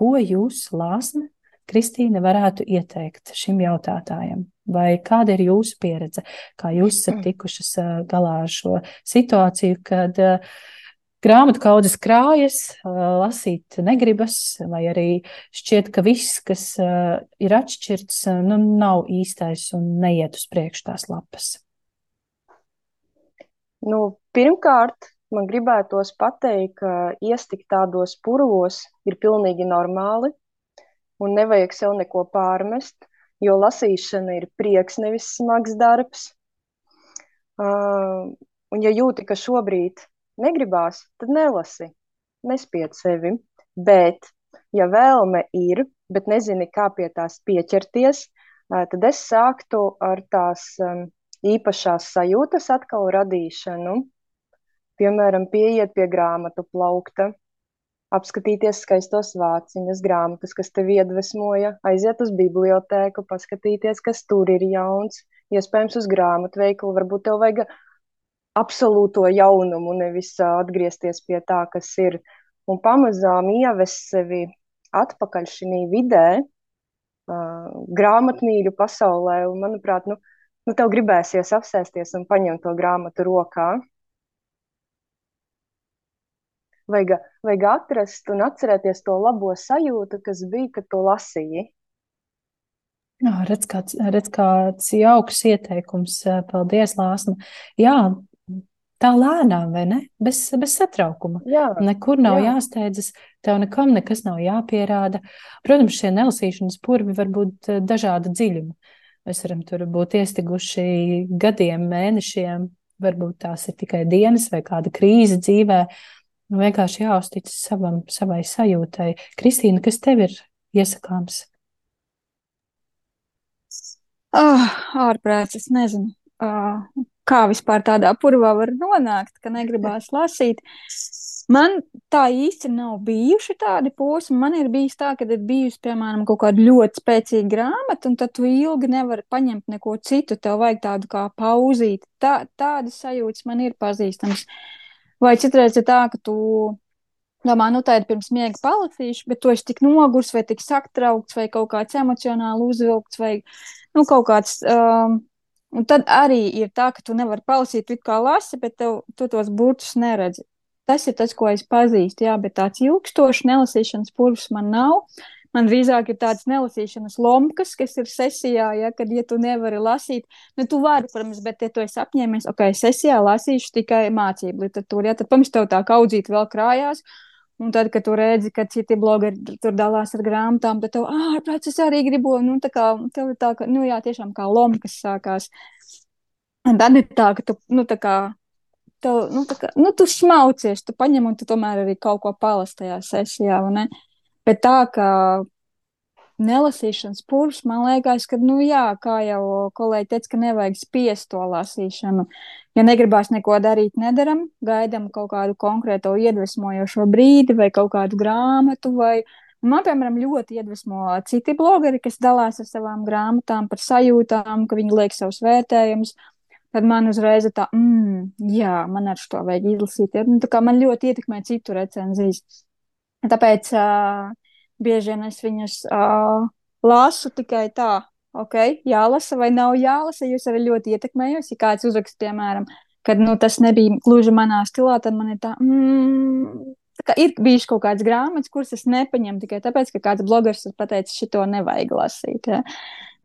[SPEAKER 1] Ko jūs, Lāsne, Kristīne, varētu ieteikt šim jautātājam? Vai kāda ir jūsu pieredze, kā jūs esat mm. tikušas galā ar šo situāciju, kad grāmatu kaudzes krājas, lasīt negribas, vai arī šķiet, ka viss, kas ir atšķirts, nu, nav īstais un neiet uz priekšu tās lapas?
[SPEAKER 2] Nu, pirmkārt, man gribētos pateikt, ka iestikt tādos purvos ir pilnīgi normāli un nevajag sev neko pārmest jo lasīšana ir prieks, nevis smags darbs. Uh, un, ja jūti, ka šobrīd negribās, tad nelasi, nespied sevi. Bet, ja vēlme ir, bet nezini, kā pie tās pieķerties, uh, tad es sāktu ar tās um, īpašās sajūtas atkal radīšanu. Piemēram, pieiet pie grāmatu plaukta, apskatīties skaistos vāciņus, grāmatas, kas tevi iedvesmoja, aiziet uz bibliotēku, paskatīties, kas tur ir jauns, iespējams, uz grāmatu veikalu, varbūt tev vajag absolūto jaunumu, nevis atgriezties pie tā, kas ir, un pamazām ievest sevi atpakaļ šī vidē, uh, grāmatmīļu pasaulē, un, manuprāt, nu, nu, tev gribēsies apsēsties un paņemt to grāmatu rokā, Vajag, vajag atrast un atcerēties to labo sajūtu, kas bija, kad to lasīji.
[SPEAKER 1] Jā, redz, kāds, redz, kāds jauks ieteikums. Paldies, Lāsma. Jā, tā lēnām, vai ne? Bez, bez satraukuma.
[SPEAKER 2] Jā,
[SPEAKER 1] Nekur nav jā. jāsteidzas, tev nekam nekas nav jāpierāda. Protams, šie nelasīšanas purvi var būt dažāda dziļuma. Mēs varam tur būt iestiguši gadiem, mēnešiem, varbūt tās ir tikai dienas vai kāda krīze dzīvē. Nu, vienkārši jāuzticas savam, savai sajūtai. Kristīna, kas tev ir iesakāms?
[SPEAKER 3] Oh, ārprāts, es nezinu, uh, kā vispār tādā purvā var nonākt, ka negribās lasīt. Man tā īsti nav bijuši tādi posmi. Man ir bijis tā, ka ir bijusi, piemēram, kaut kāda ļoti spēcīga grāmata, un tad tu ilgi nevari paņemt neko citu. Tev vajag tādu kā pauzīt. Tā, tādas sajūtas man ir pazīstamas. Vai citreiz ir tā, ka tu domā, nu tā ir pirms miega palasīšu, bet tu esi tik nogurs vai tik saktraukts vai kaut kāds emocionāli uzvilkts vai nu, kaut kāds. Um, un tad arī ir tā, ka tu nevari palasīt, tu kā lasi, bet tev, tu tos burtus neredzi. Tas ir tas, ko es pazīstu, jā, bet tāds ilgstošs nelasīšanas purvs man nav. Man drīzāk ir tādas nelasīšanas lomkas, kas ir sesijā, ja, kad, ja tu nevari lasīt, nu, tu vari, protams, bet, ja tu esi apņēmies, ok, sesijā lasīšu tikai mācību literatūru, ja, tad, protams, tev tā kaudzīt vēl krājās, un tad, kad tu redzi, ka citi blogeri tur dalās ar grāmatām, tad tev, ah, prāt, es arī gribu, nu, tā kā, tev ir tā, ka, nu, jā, tiešām kā lomkas sākās. Un tad ir tā, ka tu, nu, tā kā, tev, nu, kā, nu, tu smaucies, tu paņem un tu tomēr arī kaut ko palas tajā sesijā, ne? Bet tā kā nelasīšanas purvs, man liekas, ka, nu jā, kā jau kolēģi teica, ka nevajag spiest to lasīšanu. Ja negribās neko darīt, nedaram, gaidam kaut kādu konkrēto iedvesmojošo brīdi vai kaut kādu grāmatu vai Man, piemēram, ļoti iedvesmo citi blogeri, kas dalās ar savām grāmatām, par sajūtām, ka viņi liek savus vērtējumus. Tad man uzreiz tā, mm, jā, man ar šo vajag izlasīt. Ja? Nu, man ļoti ietekmē citu recenzijas. Tāpēc uh, bieži vien es viņus uh, lasu tikai tā, ok, jālasa vai nav jālasa. Jūs arī ļoti ietekmējos, ja kāds uzrakst, piemēram, kad nu, tas nebija gluži manā stilā, tad man ir tā, mm, tā kā ir bijuši kaut kādas grāmatas, kuras es nepaņemu tikai tāpēc, ka kāds blogers ir pateicis, šito nevajag lasīt. Ja.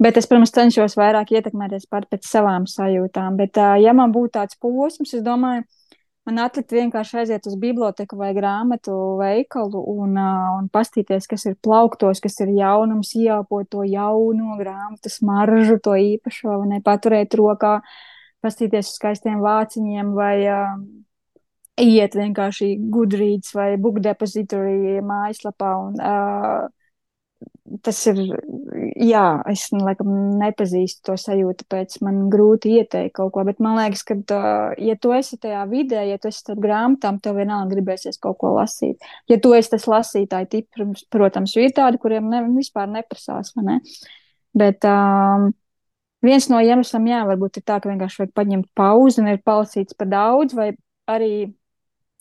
[SPEAKER 3] Bet es, protams, cenšos vairāk ietekmēties pat pēc savām sajūtām. Bet, ja man būtu tāds posms, es domāju, Man atlikt vienkārši aiziet uz biblioteku vai grāmatu veikalu un, uh, un pastīties, kas ir plauktos, kas ir jaunums, ieelpot to jauno grāmatu smaržu, to īpašo, vai ne paturēt rokā, pastīties uz skaistiem vāciņiem vai uh, iet vienkārši Goodreads vai Book Depository mājaslapā un uh, tas ir, jā, es nu, laikam nepazīstu to sajūtu, pēc man grūti ieteikt kaut ko, bet man liekas, ka, ja tu esi tajā vidē, ja tu esi starp grāmatām, tev vienalga gribēsies kaut ko lasīt. Ja tu esi tas lasītāji tips, protams, ir tādi, kuriem ne, vispār neprasās, vai ne? Bet um, viens no iemesliem, jā, varbūt ir tā, ka vienkārši vajag paņemt pauzi un ir palasīts par daudz, vai arī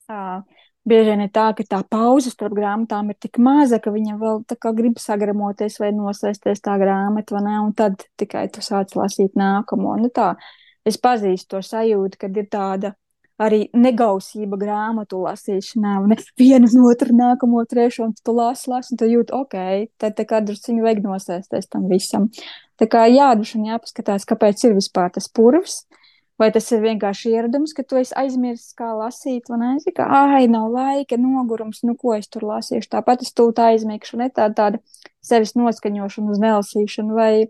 [SPEAKER 3] uh, bieži vien ir tā, ka tā pauze starp grāmatām ir tik maza, ka viņa vēl tā kā grib sagramoties vai nosēsties tā grāmata, vai ne, un tad tikai tu sāc lasīt nākamo. Nu tā, es pazīstu to sajūtu, kad ir tāda arī negausība grāmatu lasīšanā, un vienu no otru nākamo trešo, un tu lasi, lasi, un tu jūti, ok, tad tā kā drusciņu vajag nosēsties tam visam. Tā kā jāduši un jāpaskatās, kāpēc ir vispār tas purvs, Vai tas ir vienkārši ieradums, ka tu esi aizmirsis, kā lasīt, vai ne? Kā, ai, nav laika, nogurums, nu ko es tur lasīšu. Tāpat es tūlīt aizmigšu, ne tāda, tāda sevis noskaņošana uz nelasīšanu, vai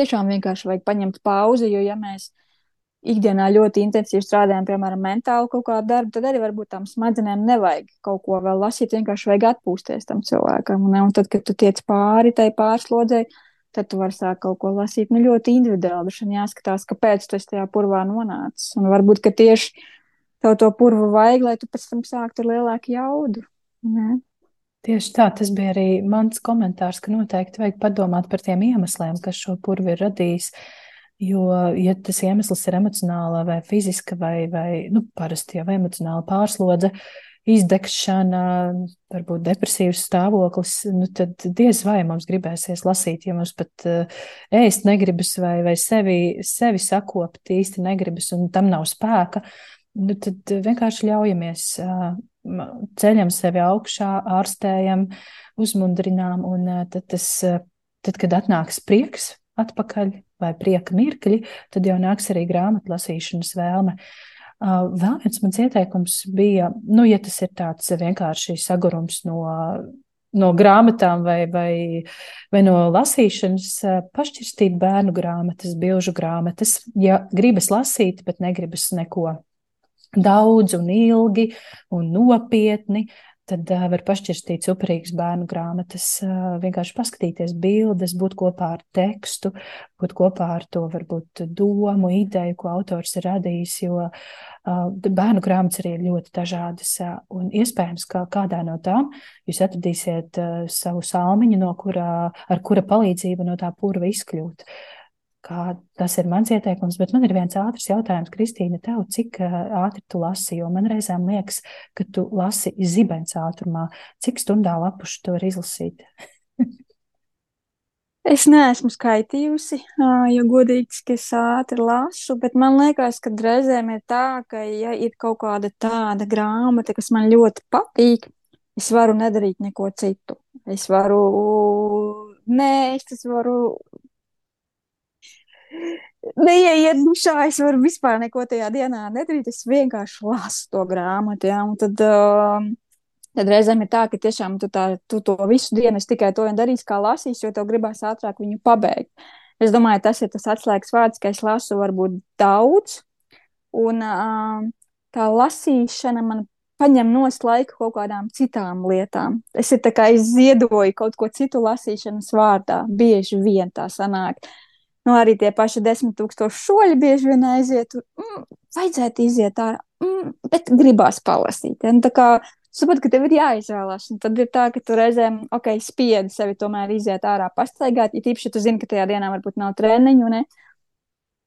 [SPEAKER 3] tiešām vienkārši vajag paņemt pauzi, jo ja mēs ikdienā ļoti intensīvi strādājam, piemēram, mentāli kaut kādu darbu, tad arī varbūt tām smadzenēm nevajag kaut ko vēl lasīt, vienkārši vajag atpūsties tam cilvēkam. Ne? Un tad, kad tu tiec pāri tai pārslodzēji, tad tu vari sākt kaut ko lasīt. Nu, ļoti individuāli, šodien jāskatās, kāpēc tu tajā purvā nonācis. Un varbūt, ka tieši tev to purvu vajag, lai tu pēc tam sāktu ar lielāku jaudu. Ne?
[SPEAKER 1] Tieši tā, tas bija arī mans komentārs, ka noteikti vajag padomāt par tiem iemesliem, kas šo purvu ir radījis. Jo, ja tas iemesls ir emocionāla vai fiziska vai, vai nu, parasti jau emocionāla pārslodze, izdegšana, varbūt depresīvs stāvoklis, nu tad diez vai mums gribēsies lasīt, ja mums pat uh, ēst negribas vai, vai sevi, sevi sakopt īsti negribas un tam nav spēka, nu tad vienkārši ļaujamies, uh, ceļam sevi augšā, ārstējam, uzmundrinām un uh, tad tas, tad, kad atnāks prieks atpakaļ vai prieka mirkļi, tad jau nāks arī grāmatlasīšanas vēlme. Uh, Vēl viens mans ieteikums bija, nu, ja tas ir tāds vienkārši sagurums no, no grāmatām vai, vai, vai no lasīšanas, pašķirstīt bērnu grāmatas, bilžu grāmatas. Ja gribas lasīt, bet negribas neko daudz un ilgi un nopietni, tad uh, var pašķirstīt superīgas bērnu grāmatas, uh, vienkārši paskatīties bildes, būt kopā ar tekstu, būt kopā ar to varbūt domu, ideju, ko autors ir radījis, jo uh, bērnu grāmatas arī ir ļoti dažādas, uh, un iespējams, ka kādā no tām jūs atradīsiet uh, savu salmiņu, no kurā, ar kura palīdzību no tā purva izkļūt. Uh, kā tas ir mans ieteikums, bet man ir viens ātrs jautājums, Kristīna, tev, cik ātri tu lasi, jo man reizēm liekas, ka tu lasi zibens ātrumā. Cik stundā lapušu tu vari izlasīt?
[SPEAKER 3] es neesmu skaitījusi, jo godīgi, ka es ātri lasu, bet man liekas, ka reizēm ir tā, ka, ja ir kaut kāda tāda grāmata, kas man ļoti patīk, es varu nedarīt neko citu. Es varu nē, es varu neieiet dušā, es varu vispār neko tajā dienā nedarīt. Es vienkārši lasu to grāmatu. Ja? Un tad, uh, tad reizēm ir tā, ka tiešām tu, tā, tu to visu dienu tikai to darīsi, kā lasīs, jo tev gribās ātrāk viņu pabeigt. Es domāju, tas ir tas atslēgas vārds, ka es lasu varbūt daudz. Un uh, tā lasīšana man paņem nost laiku kaut kādām citām lietām. Es ir tā kā izziedoju kaut ko citu lasīšanas vārdā. Bieži vien tā sanāk. Uh, nu, arī tie paši desmit tūkstoši soļi bieži vien aiziet. Mm, vajadzētu iziet ārā, mm, bet gribās palasīt. Ja? Nu, kā saproti, ka tev ir jāizvēlās. Un tad ir tā, ka tu reizēm, ok, spiedi sevi tomēr iziet ārā, pastaigāt. Ja tīpaši tu zini, ka tajā dienā varbūt nav treniņu, ne?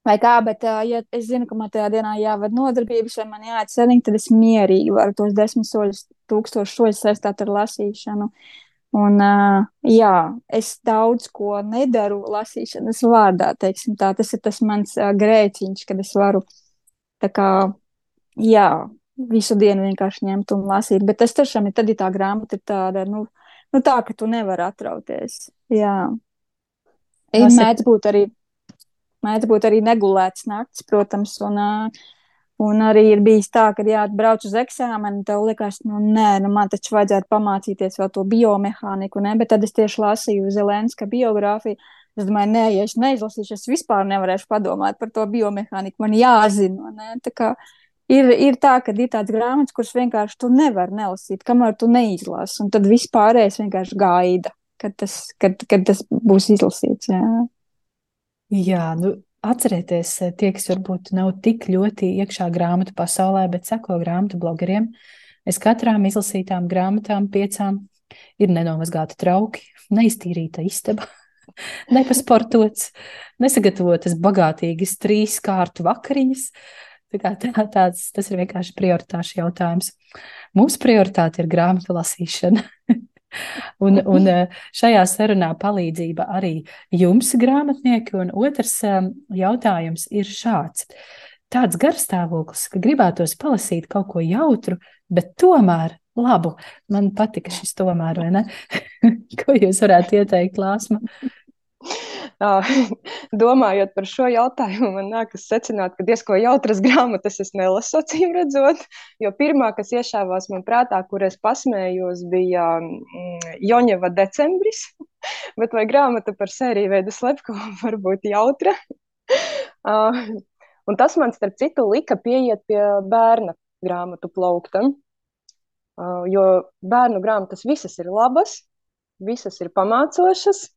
[SPEAKER 3] vai kā, bet, ja es zinu, ka man tajā dienā jāved nodarbības, vai man sēdiņ, tad es mierīgi varu tos desmit soļus, tūkstošus soļus saistīt ar lasīšanu. Uh, Un, uh, jā, es daudz ko nedaru lasīšanas vārdā, tā. Tas ir tas mans uh, grēciņš, kad es varu kā, jā, visu dienu vienkārši ņemt un lasīt. Bet tas tiešām ir tad, ja tā grāmata ir tāda, nu, nu tā, ka tu nevari atrauties. Jā. Tas mēdz būt arī, mēdz būt arī negulēts nakts, protams, un uh, Un arī ir bijis tā, ka, jā, brauc uz eksāmenu, tev liekas, nu, nē, nu, man taču vajadzētu pamācīties vēl to biomehāniku, ne? bet tad es tieši lasīju Zelenska biogrāfiju. Es domāju, nē, ja es neizlasīšu, es vispār nevarēšu padomāt par to biomehāniku. Man jāzina, ne? Tā kā ir, ir tā, ka ir tāds grāmatas, kuras vienkārši tu nevari nelasīt, kamēr tu neizlasi. Un tad vispārējais vienkārši gaida, kad tas, kad, kad tas būs izlasīts. Jā,
[SPEAKER 1] jā nu, atcerieties, eh, tie, kas varbūt nav tik ļoti iekšā grāmatu pasaulē, bet seko grāmatu blogeriem, es katrām izlasītām grāmatām, piecām, ir nenomazgāti trauki, neiztīrīta istaba, nepasportots, nesagatavotas bagātīgas trīs kārtu vakariņas. Tā kā, tā, tāds, tas ir vienkārši prioritāšu jautājums. Mūsu prioritāte ir grāmatu lasīšana. Un, un eh, šajā sarunā palīdzība arī jums, grāmatnieki, un otrs eh, jautājums ir šāds. Tāds garstāvoklis, ka gribētos palasīt kaut ko jautru, bet tomēr labu. Man patika šis tomēr, vai ne? ko jūs varētu ieteikt, Lāsma?
[SPEAKER 2] Domājot par šo jautājumu, man nākas secināt, ka diezko jautras grāmatas es nelasu, acīm redzot. Jo pirmā, kas iešāvās man prātā, kur es pasmējos, bija mm, Joņeva decembris. Bet vai grāmata par sēriju veidu slepko var būt jautra? un tas man, starp citu, lika pieiet pie bērna grāmatu plauktam. Jo bērnu grāmatas visas ir labas, visas ir pamācošas,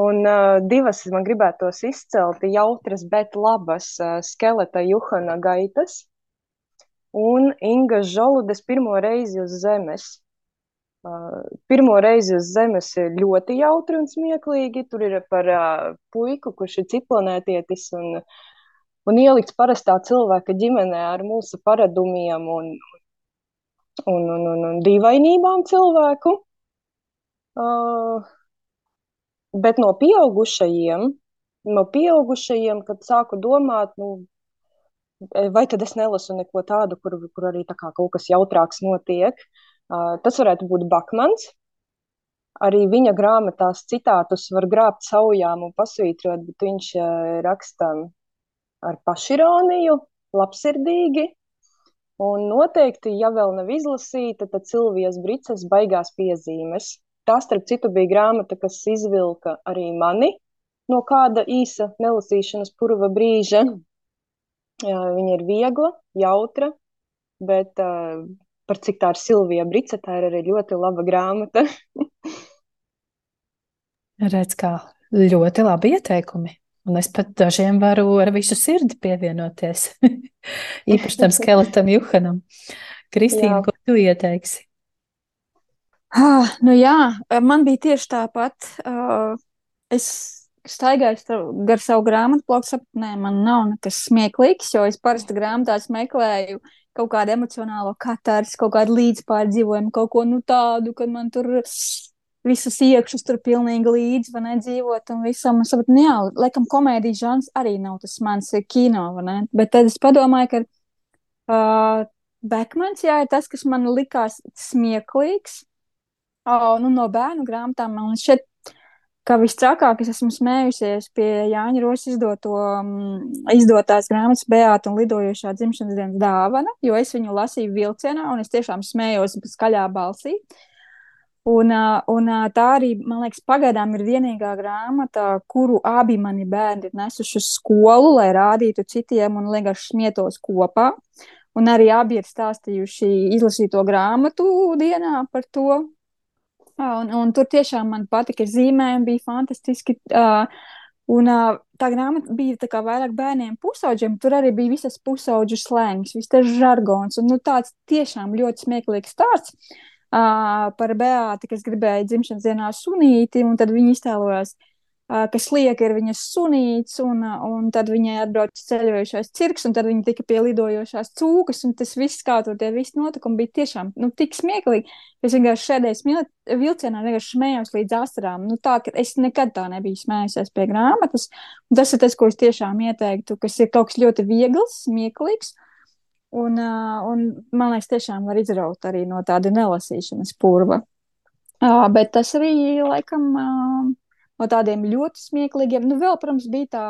[SPEAKER 2] Un uh, divas man gribētos izcelt, jautras, bet labas uh, skeleta Juhana gaitas un Inga Žoludes pirmo reizi uz zemes. Uh, pirmo reizi uz zemes ir ļoti jautri un smieklīgi. Tur ir par uh, puiku, kurš ir ciplanētietis un, un ielikts parastā cilvēka ģimenē ar mūsu paradumiem un, un, un, un, un dīvainībām cilvēku. Uh, Bet no pieaugušajiem, no pieaugušajiem, kad sāku domāt, nu, e, vai tad es nelasu neko tādu, kur, kur arī tā kā kaut kas jautrāks notiek. Uh, tas varētu būt Bakmans. Arī viņa grāmatās citātus var grābt saujām un pasvītrot, bet viņš uh, raksta ar pašironiju, labsirdīgi. Un noteikti, ja vēl nav izlasīta, tad Silvijas Brices baigās piezīmes. Tā, starp citu, bija grāmata, kas izvilka arī mani no kāda īsa nelasīšanas purva brīža. Viņa ir viegla, jautra, bet uh, par cik tā ir Silvija Brice, tā ir arī ļoti laba grāmata.
[SPEAKER 1] Redz, kā ļoti labi ieteikumi. Un es pat dažiem varu ar visu sirdi pievienoties. Īpaši tam skeletam Juhanam. Kristīna, ko tu ieteiksi?
[SPEAKER 3] Ah, nu jā, man bija tieši tāpat. Uh, es staigāju gar savu grāmatu bloku, sapratu, nē, man nav nekas smieklīgs, jo es parasti grāmatās meklēju kaut kādu emocionālo katārs, kaut kādu līdzpārdzīvojumu, kaut ko nu tādu, kad man tur visas iekšas tur pilnīgi līdzi, vai nedzīvot, un visam, un sapratu, nu jā, laikam komēdijas žans arī nav tas mans kino, vai ne? Bet tad es padomāju, ka uh, Bekmans, jā, ir tas, kas man likās smieklīgs, Oh, nu, no bērnu grāmatām man šķiet, ka visstrakāk es esmu smējusies pie Jāņa Roša izdoto, um, izdotās grāmatas Beāta un lidojošā dzimšanas dienas dāvana, jo es viņu lasīju vilcienā un es tiešām smējos skaļā balsī. Un, un tā arī, man liekas, pagaidām ir vienīgā grāmata, kuru abi mani bērni ir nesuši uz skolu, lai rādītu citiem un vienkārši smietos kopā. Un arī abi ir stāstījuši izlasīto grāmatu dienā par to, Un, un tur tiešām man patika zīmējumi, bija fantastiski. Uh, un uh, tā grāmata bija tā kā vairāk bērniem, pusauģiem. Tur arī bija visas pusauģu slēņas, viss tas žargons. Un nu, tāds tiešām ļoti smieklīgs stāsts uh, par Beāti, kas gribēja dzimšanas dienā sunīti, un tad viņi iztēlojās kas lieka ir viņas sunīts, un, un tad viņai atbrauc ceļojošais cirks, un tad viņa tika pie lidojošās cūkas, un tas viss, kā tur tie visi notikumi, bija tiešām, nu, tik smieklīgi. Es vienkārši šēdēju vilcienā, vienkārši smējos līdz asarām. Nu, tā, ka es nekad tā nebiju smējusies pie grāmatas, un tas ir tas, ko es tiešām ieteiktu, kas ir kaut kas ļoti viegls, smieklīgs, un, un man liekas, tiešām var izraut arī no tāda nelasīšanas purva. Uh, bet tas arī, laikam, uh, no tādiem ļoti smieklīgiem. Nu, vēl, protams, bija tā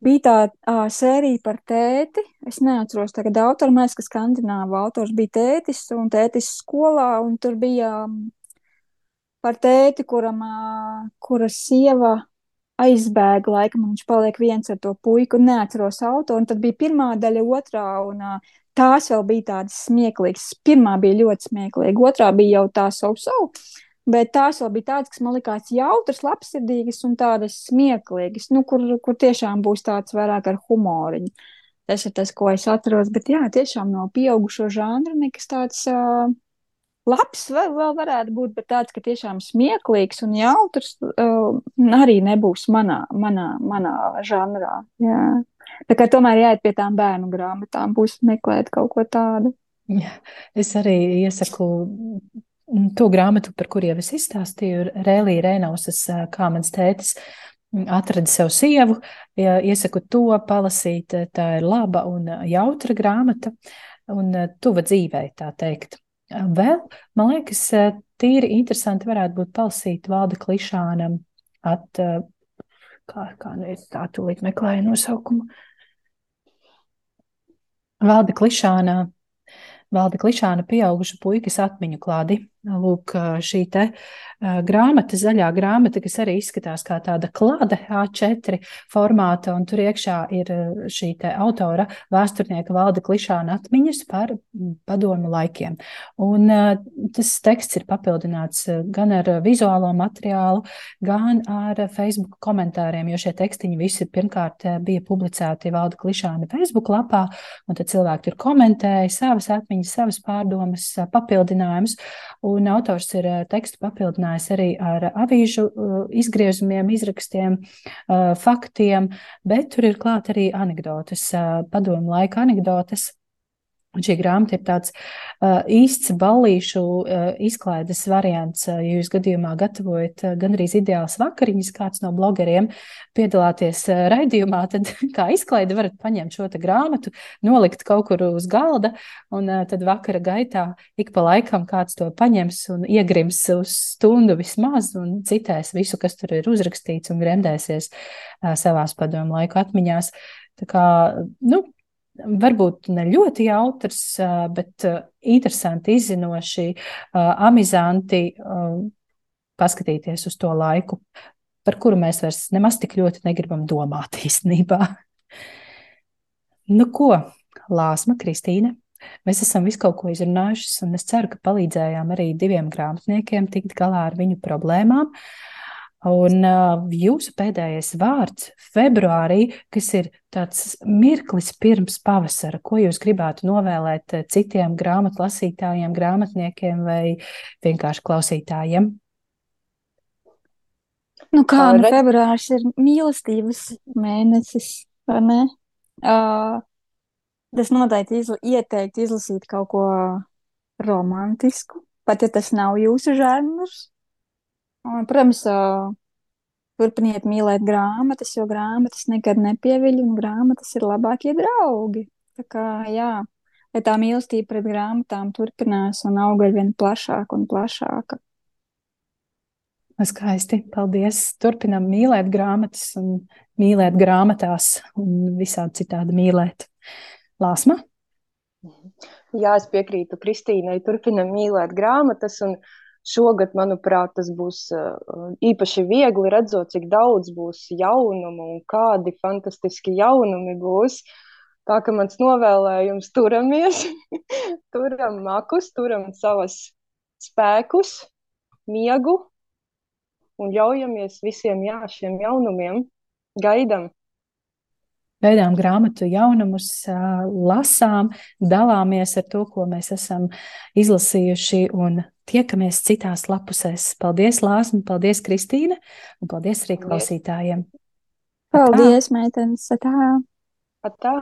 [SPEAKER 3] bija tā uh, sērija par tēti. Es neatceros tagad autoru, mēs, ka skandināvu autors bija tētis un tētis skolā, un tur bija um, par tēti, kuram, uh, kura sieva aizbēga laikam, un viņš paliek viens ar to puiku, neatceros autoru, un tad bija pirmā daļa, otrā, un uh, tās vēl bija tādas smieklīgas. Pirmā bija ļoti smieklīga, otrā bija jau tā savu savu. Bet tās vēl bija tādas, kas man likās jautras, labsirdīgas un tādas smieklīgas, nu, kur, kur tiešām būs tāds vairāk ar humoriņu. Tas ir tas, ko es atceros. Bet jā, tiešām no pieaugušo žanra nekas tāds uh, labs vēl, vēl varētu būt, bet tāds, ka tiešām smieklīgs un jautrs uh, arī nebūs manā, manā, manā žanrā. Jā. Tā kā tomēr jāiet pie tām bērnu grāmatām, būs meklēt kaut ko tādu.
[SPEAKER 1] Jā, es arī iesaku to grāmatu, par kuriem es izstāstīju, Rēlija Rēnausas, kā mans tētis atrada sev sievu. Iesaku to palasīt, tā ir laba un jautra grāmata un tuva dzīvē, tā teikt. Vēl, man liekas, tīri interesanti varētu būt palasīt Valda Klišānam at, kā, kā nu ir tā tūlīt meklēja nosaukumu. Valda Klišāna, Valda Klišāna pieauguša puikas atmiņu klādi. Lūk, šī te uh, grāmata, zaļā grāmata, kas arī izskatās kā tāda klāde A4 formāta, un tur iekšā ir šī autora vēsturnieka valda klišāna atmiņas par padomu laikiem. Un uh, tas teksts ir papildināts gan ar vizuālo materiālu, gan ar Facebook komentāriem, jo šie tekstiņi visi pirmkārt bija publicēti valda klišāna Facebook lapā, un tad cilvēki tur komentēja savas atmiņas, savas pārdomas, papildinājumus. Un autors ir eh, tekstu papildinājis arī ar avīžu eh, izgriezumiem, izrakstiem, eh, faktiem, bet tur ir klāt arī anekdotas, padomu laika anekdotas Un šī grāmata ir tāds uh, īsts ballīšu uh, izklaides variants. Uh, ja jūs gadījumā gatavojat uh, gandrīz ideāls vakariņas, kāds no blogeriem piedalāties uh, raidījumā, tad kā izklaide varat paņemt šo grāmatu, nolikt kaut kur uz galda, un uh, tad vakara gaitā ik pa laikam kāds to paņems un iegrims uz stundu vismaz un citēs visu, kas tur ir uzrakstīts un gremdēsies uh, savās padomu laiku atmiņās. Tā kā, nu, varbūt ne ļoti jautrs, bet interesanti, izzinoši, amizanti paskatīties uz to laiku, par kuru mēs vairs nemaz tik ļoti negribam domāt īstenībā. Nu ko, Lāsma, Kristīne, mēs esam visu kaut ko izrunājušas, un es ceru, ka palīdzējām arī diviem grāmatniekiem tikt galā ar viņu problēmām. Uh, Un uh, jūsu pēdējais vārds februārī, kas ir tāds mirklis pirms pavasara, ko jūs gribētu novēlēt citiem grāmatlasītājiem, grāmatniekiem vai vienkārši klausītājiem?
[SPEAKER 3] Nu kā, nu, februārs ir mīlestības mēnesis, vai ne? Uh, tas noteikti izla ieteikt izlasīt kaut ko romantisku, pat ja tas nav jūsu žanrs. Un, protams, turpiniet mīlēt grāmatas, jo grāmatas nekad nepieviļ, un grāmatas ir labākie draugi. Tā kā, jā, lai tā mīlestība pret grāmatām turpinās un aug ar vien plašāk un plašāka.
[SPEAKER 1] Skaisti, paldies. Turpinam mīlēt grāmatas un mīlēt grāmatās un visādi citādi mīlēt. Lāsma?
[SPEAKER 2] Jā, es piekrītu Kristīnai. Turpinam mīlēt grāmatas un Šogad, manuprāt, tas būs uh, īpaši viegli redzot, cik daudz būs jaunumu un kādi fantastiski jaunumi būs. Tā kā mans novēlējums turamies, turam makus, turam savas spēkus, miegu un ļaujamies visiem jā, šiem jaunumiem. Gaidam!
[SPEAKER 1] Gaidām grāmatu jaunumus, lasām, dalāmies ar to, ko mēs esam izlasījuši un tiekamies citās lapusēs. Paldies, Lāsma, paldies, Kristīne, un paldies arī klausītājiem.
[SPEAKER 3] Paldies, meitenes! Tā!
[SPEAKER 2] Tā!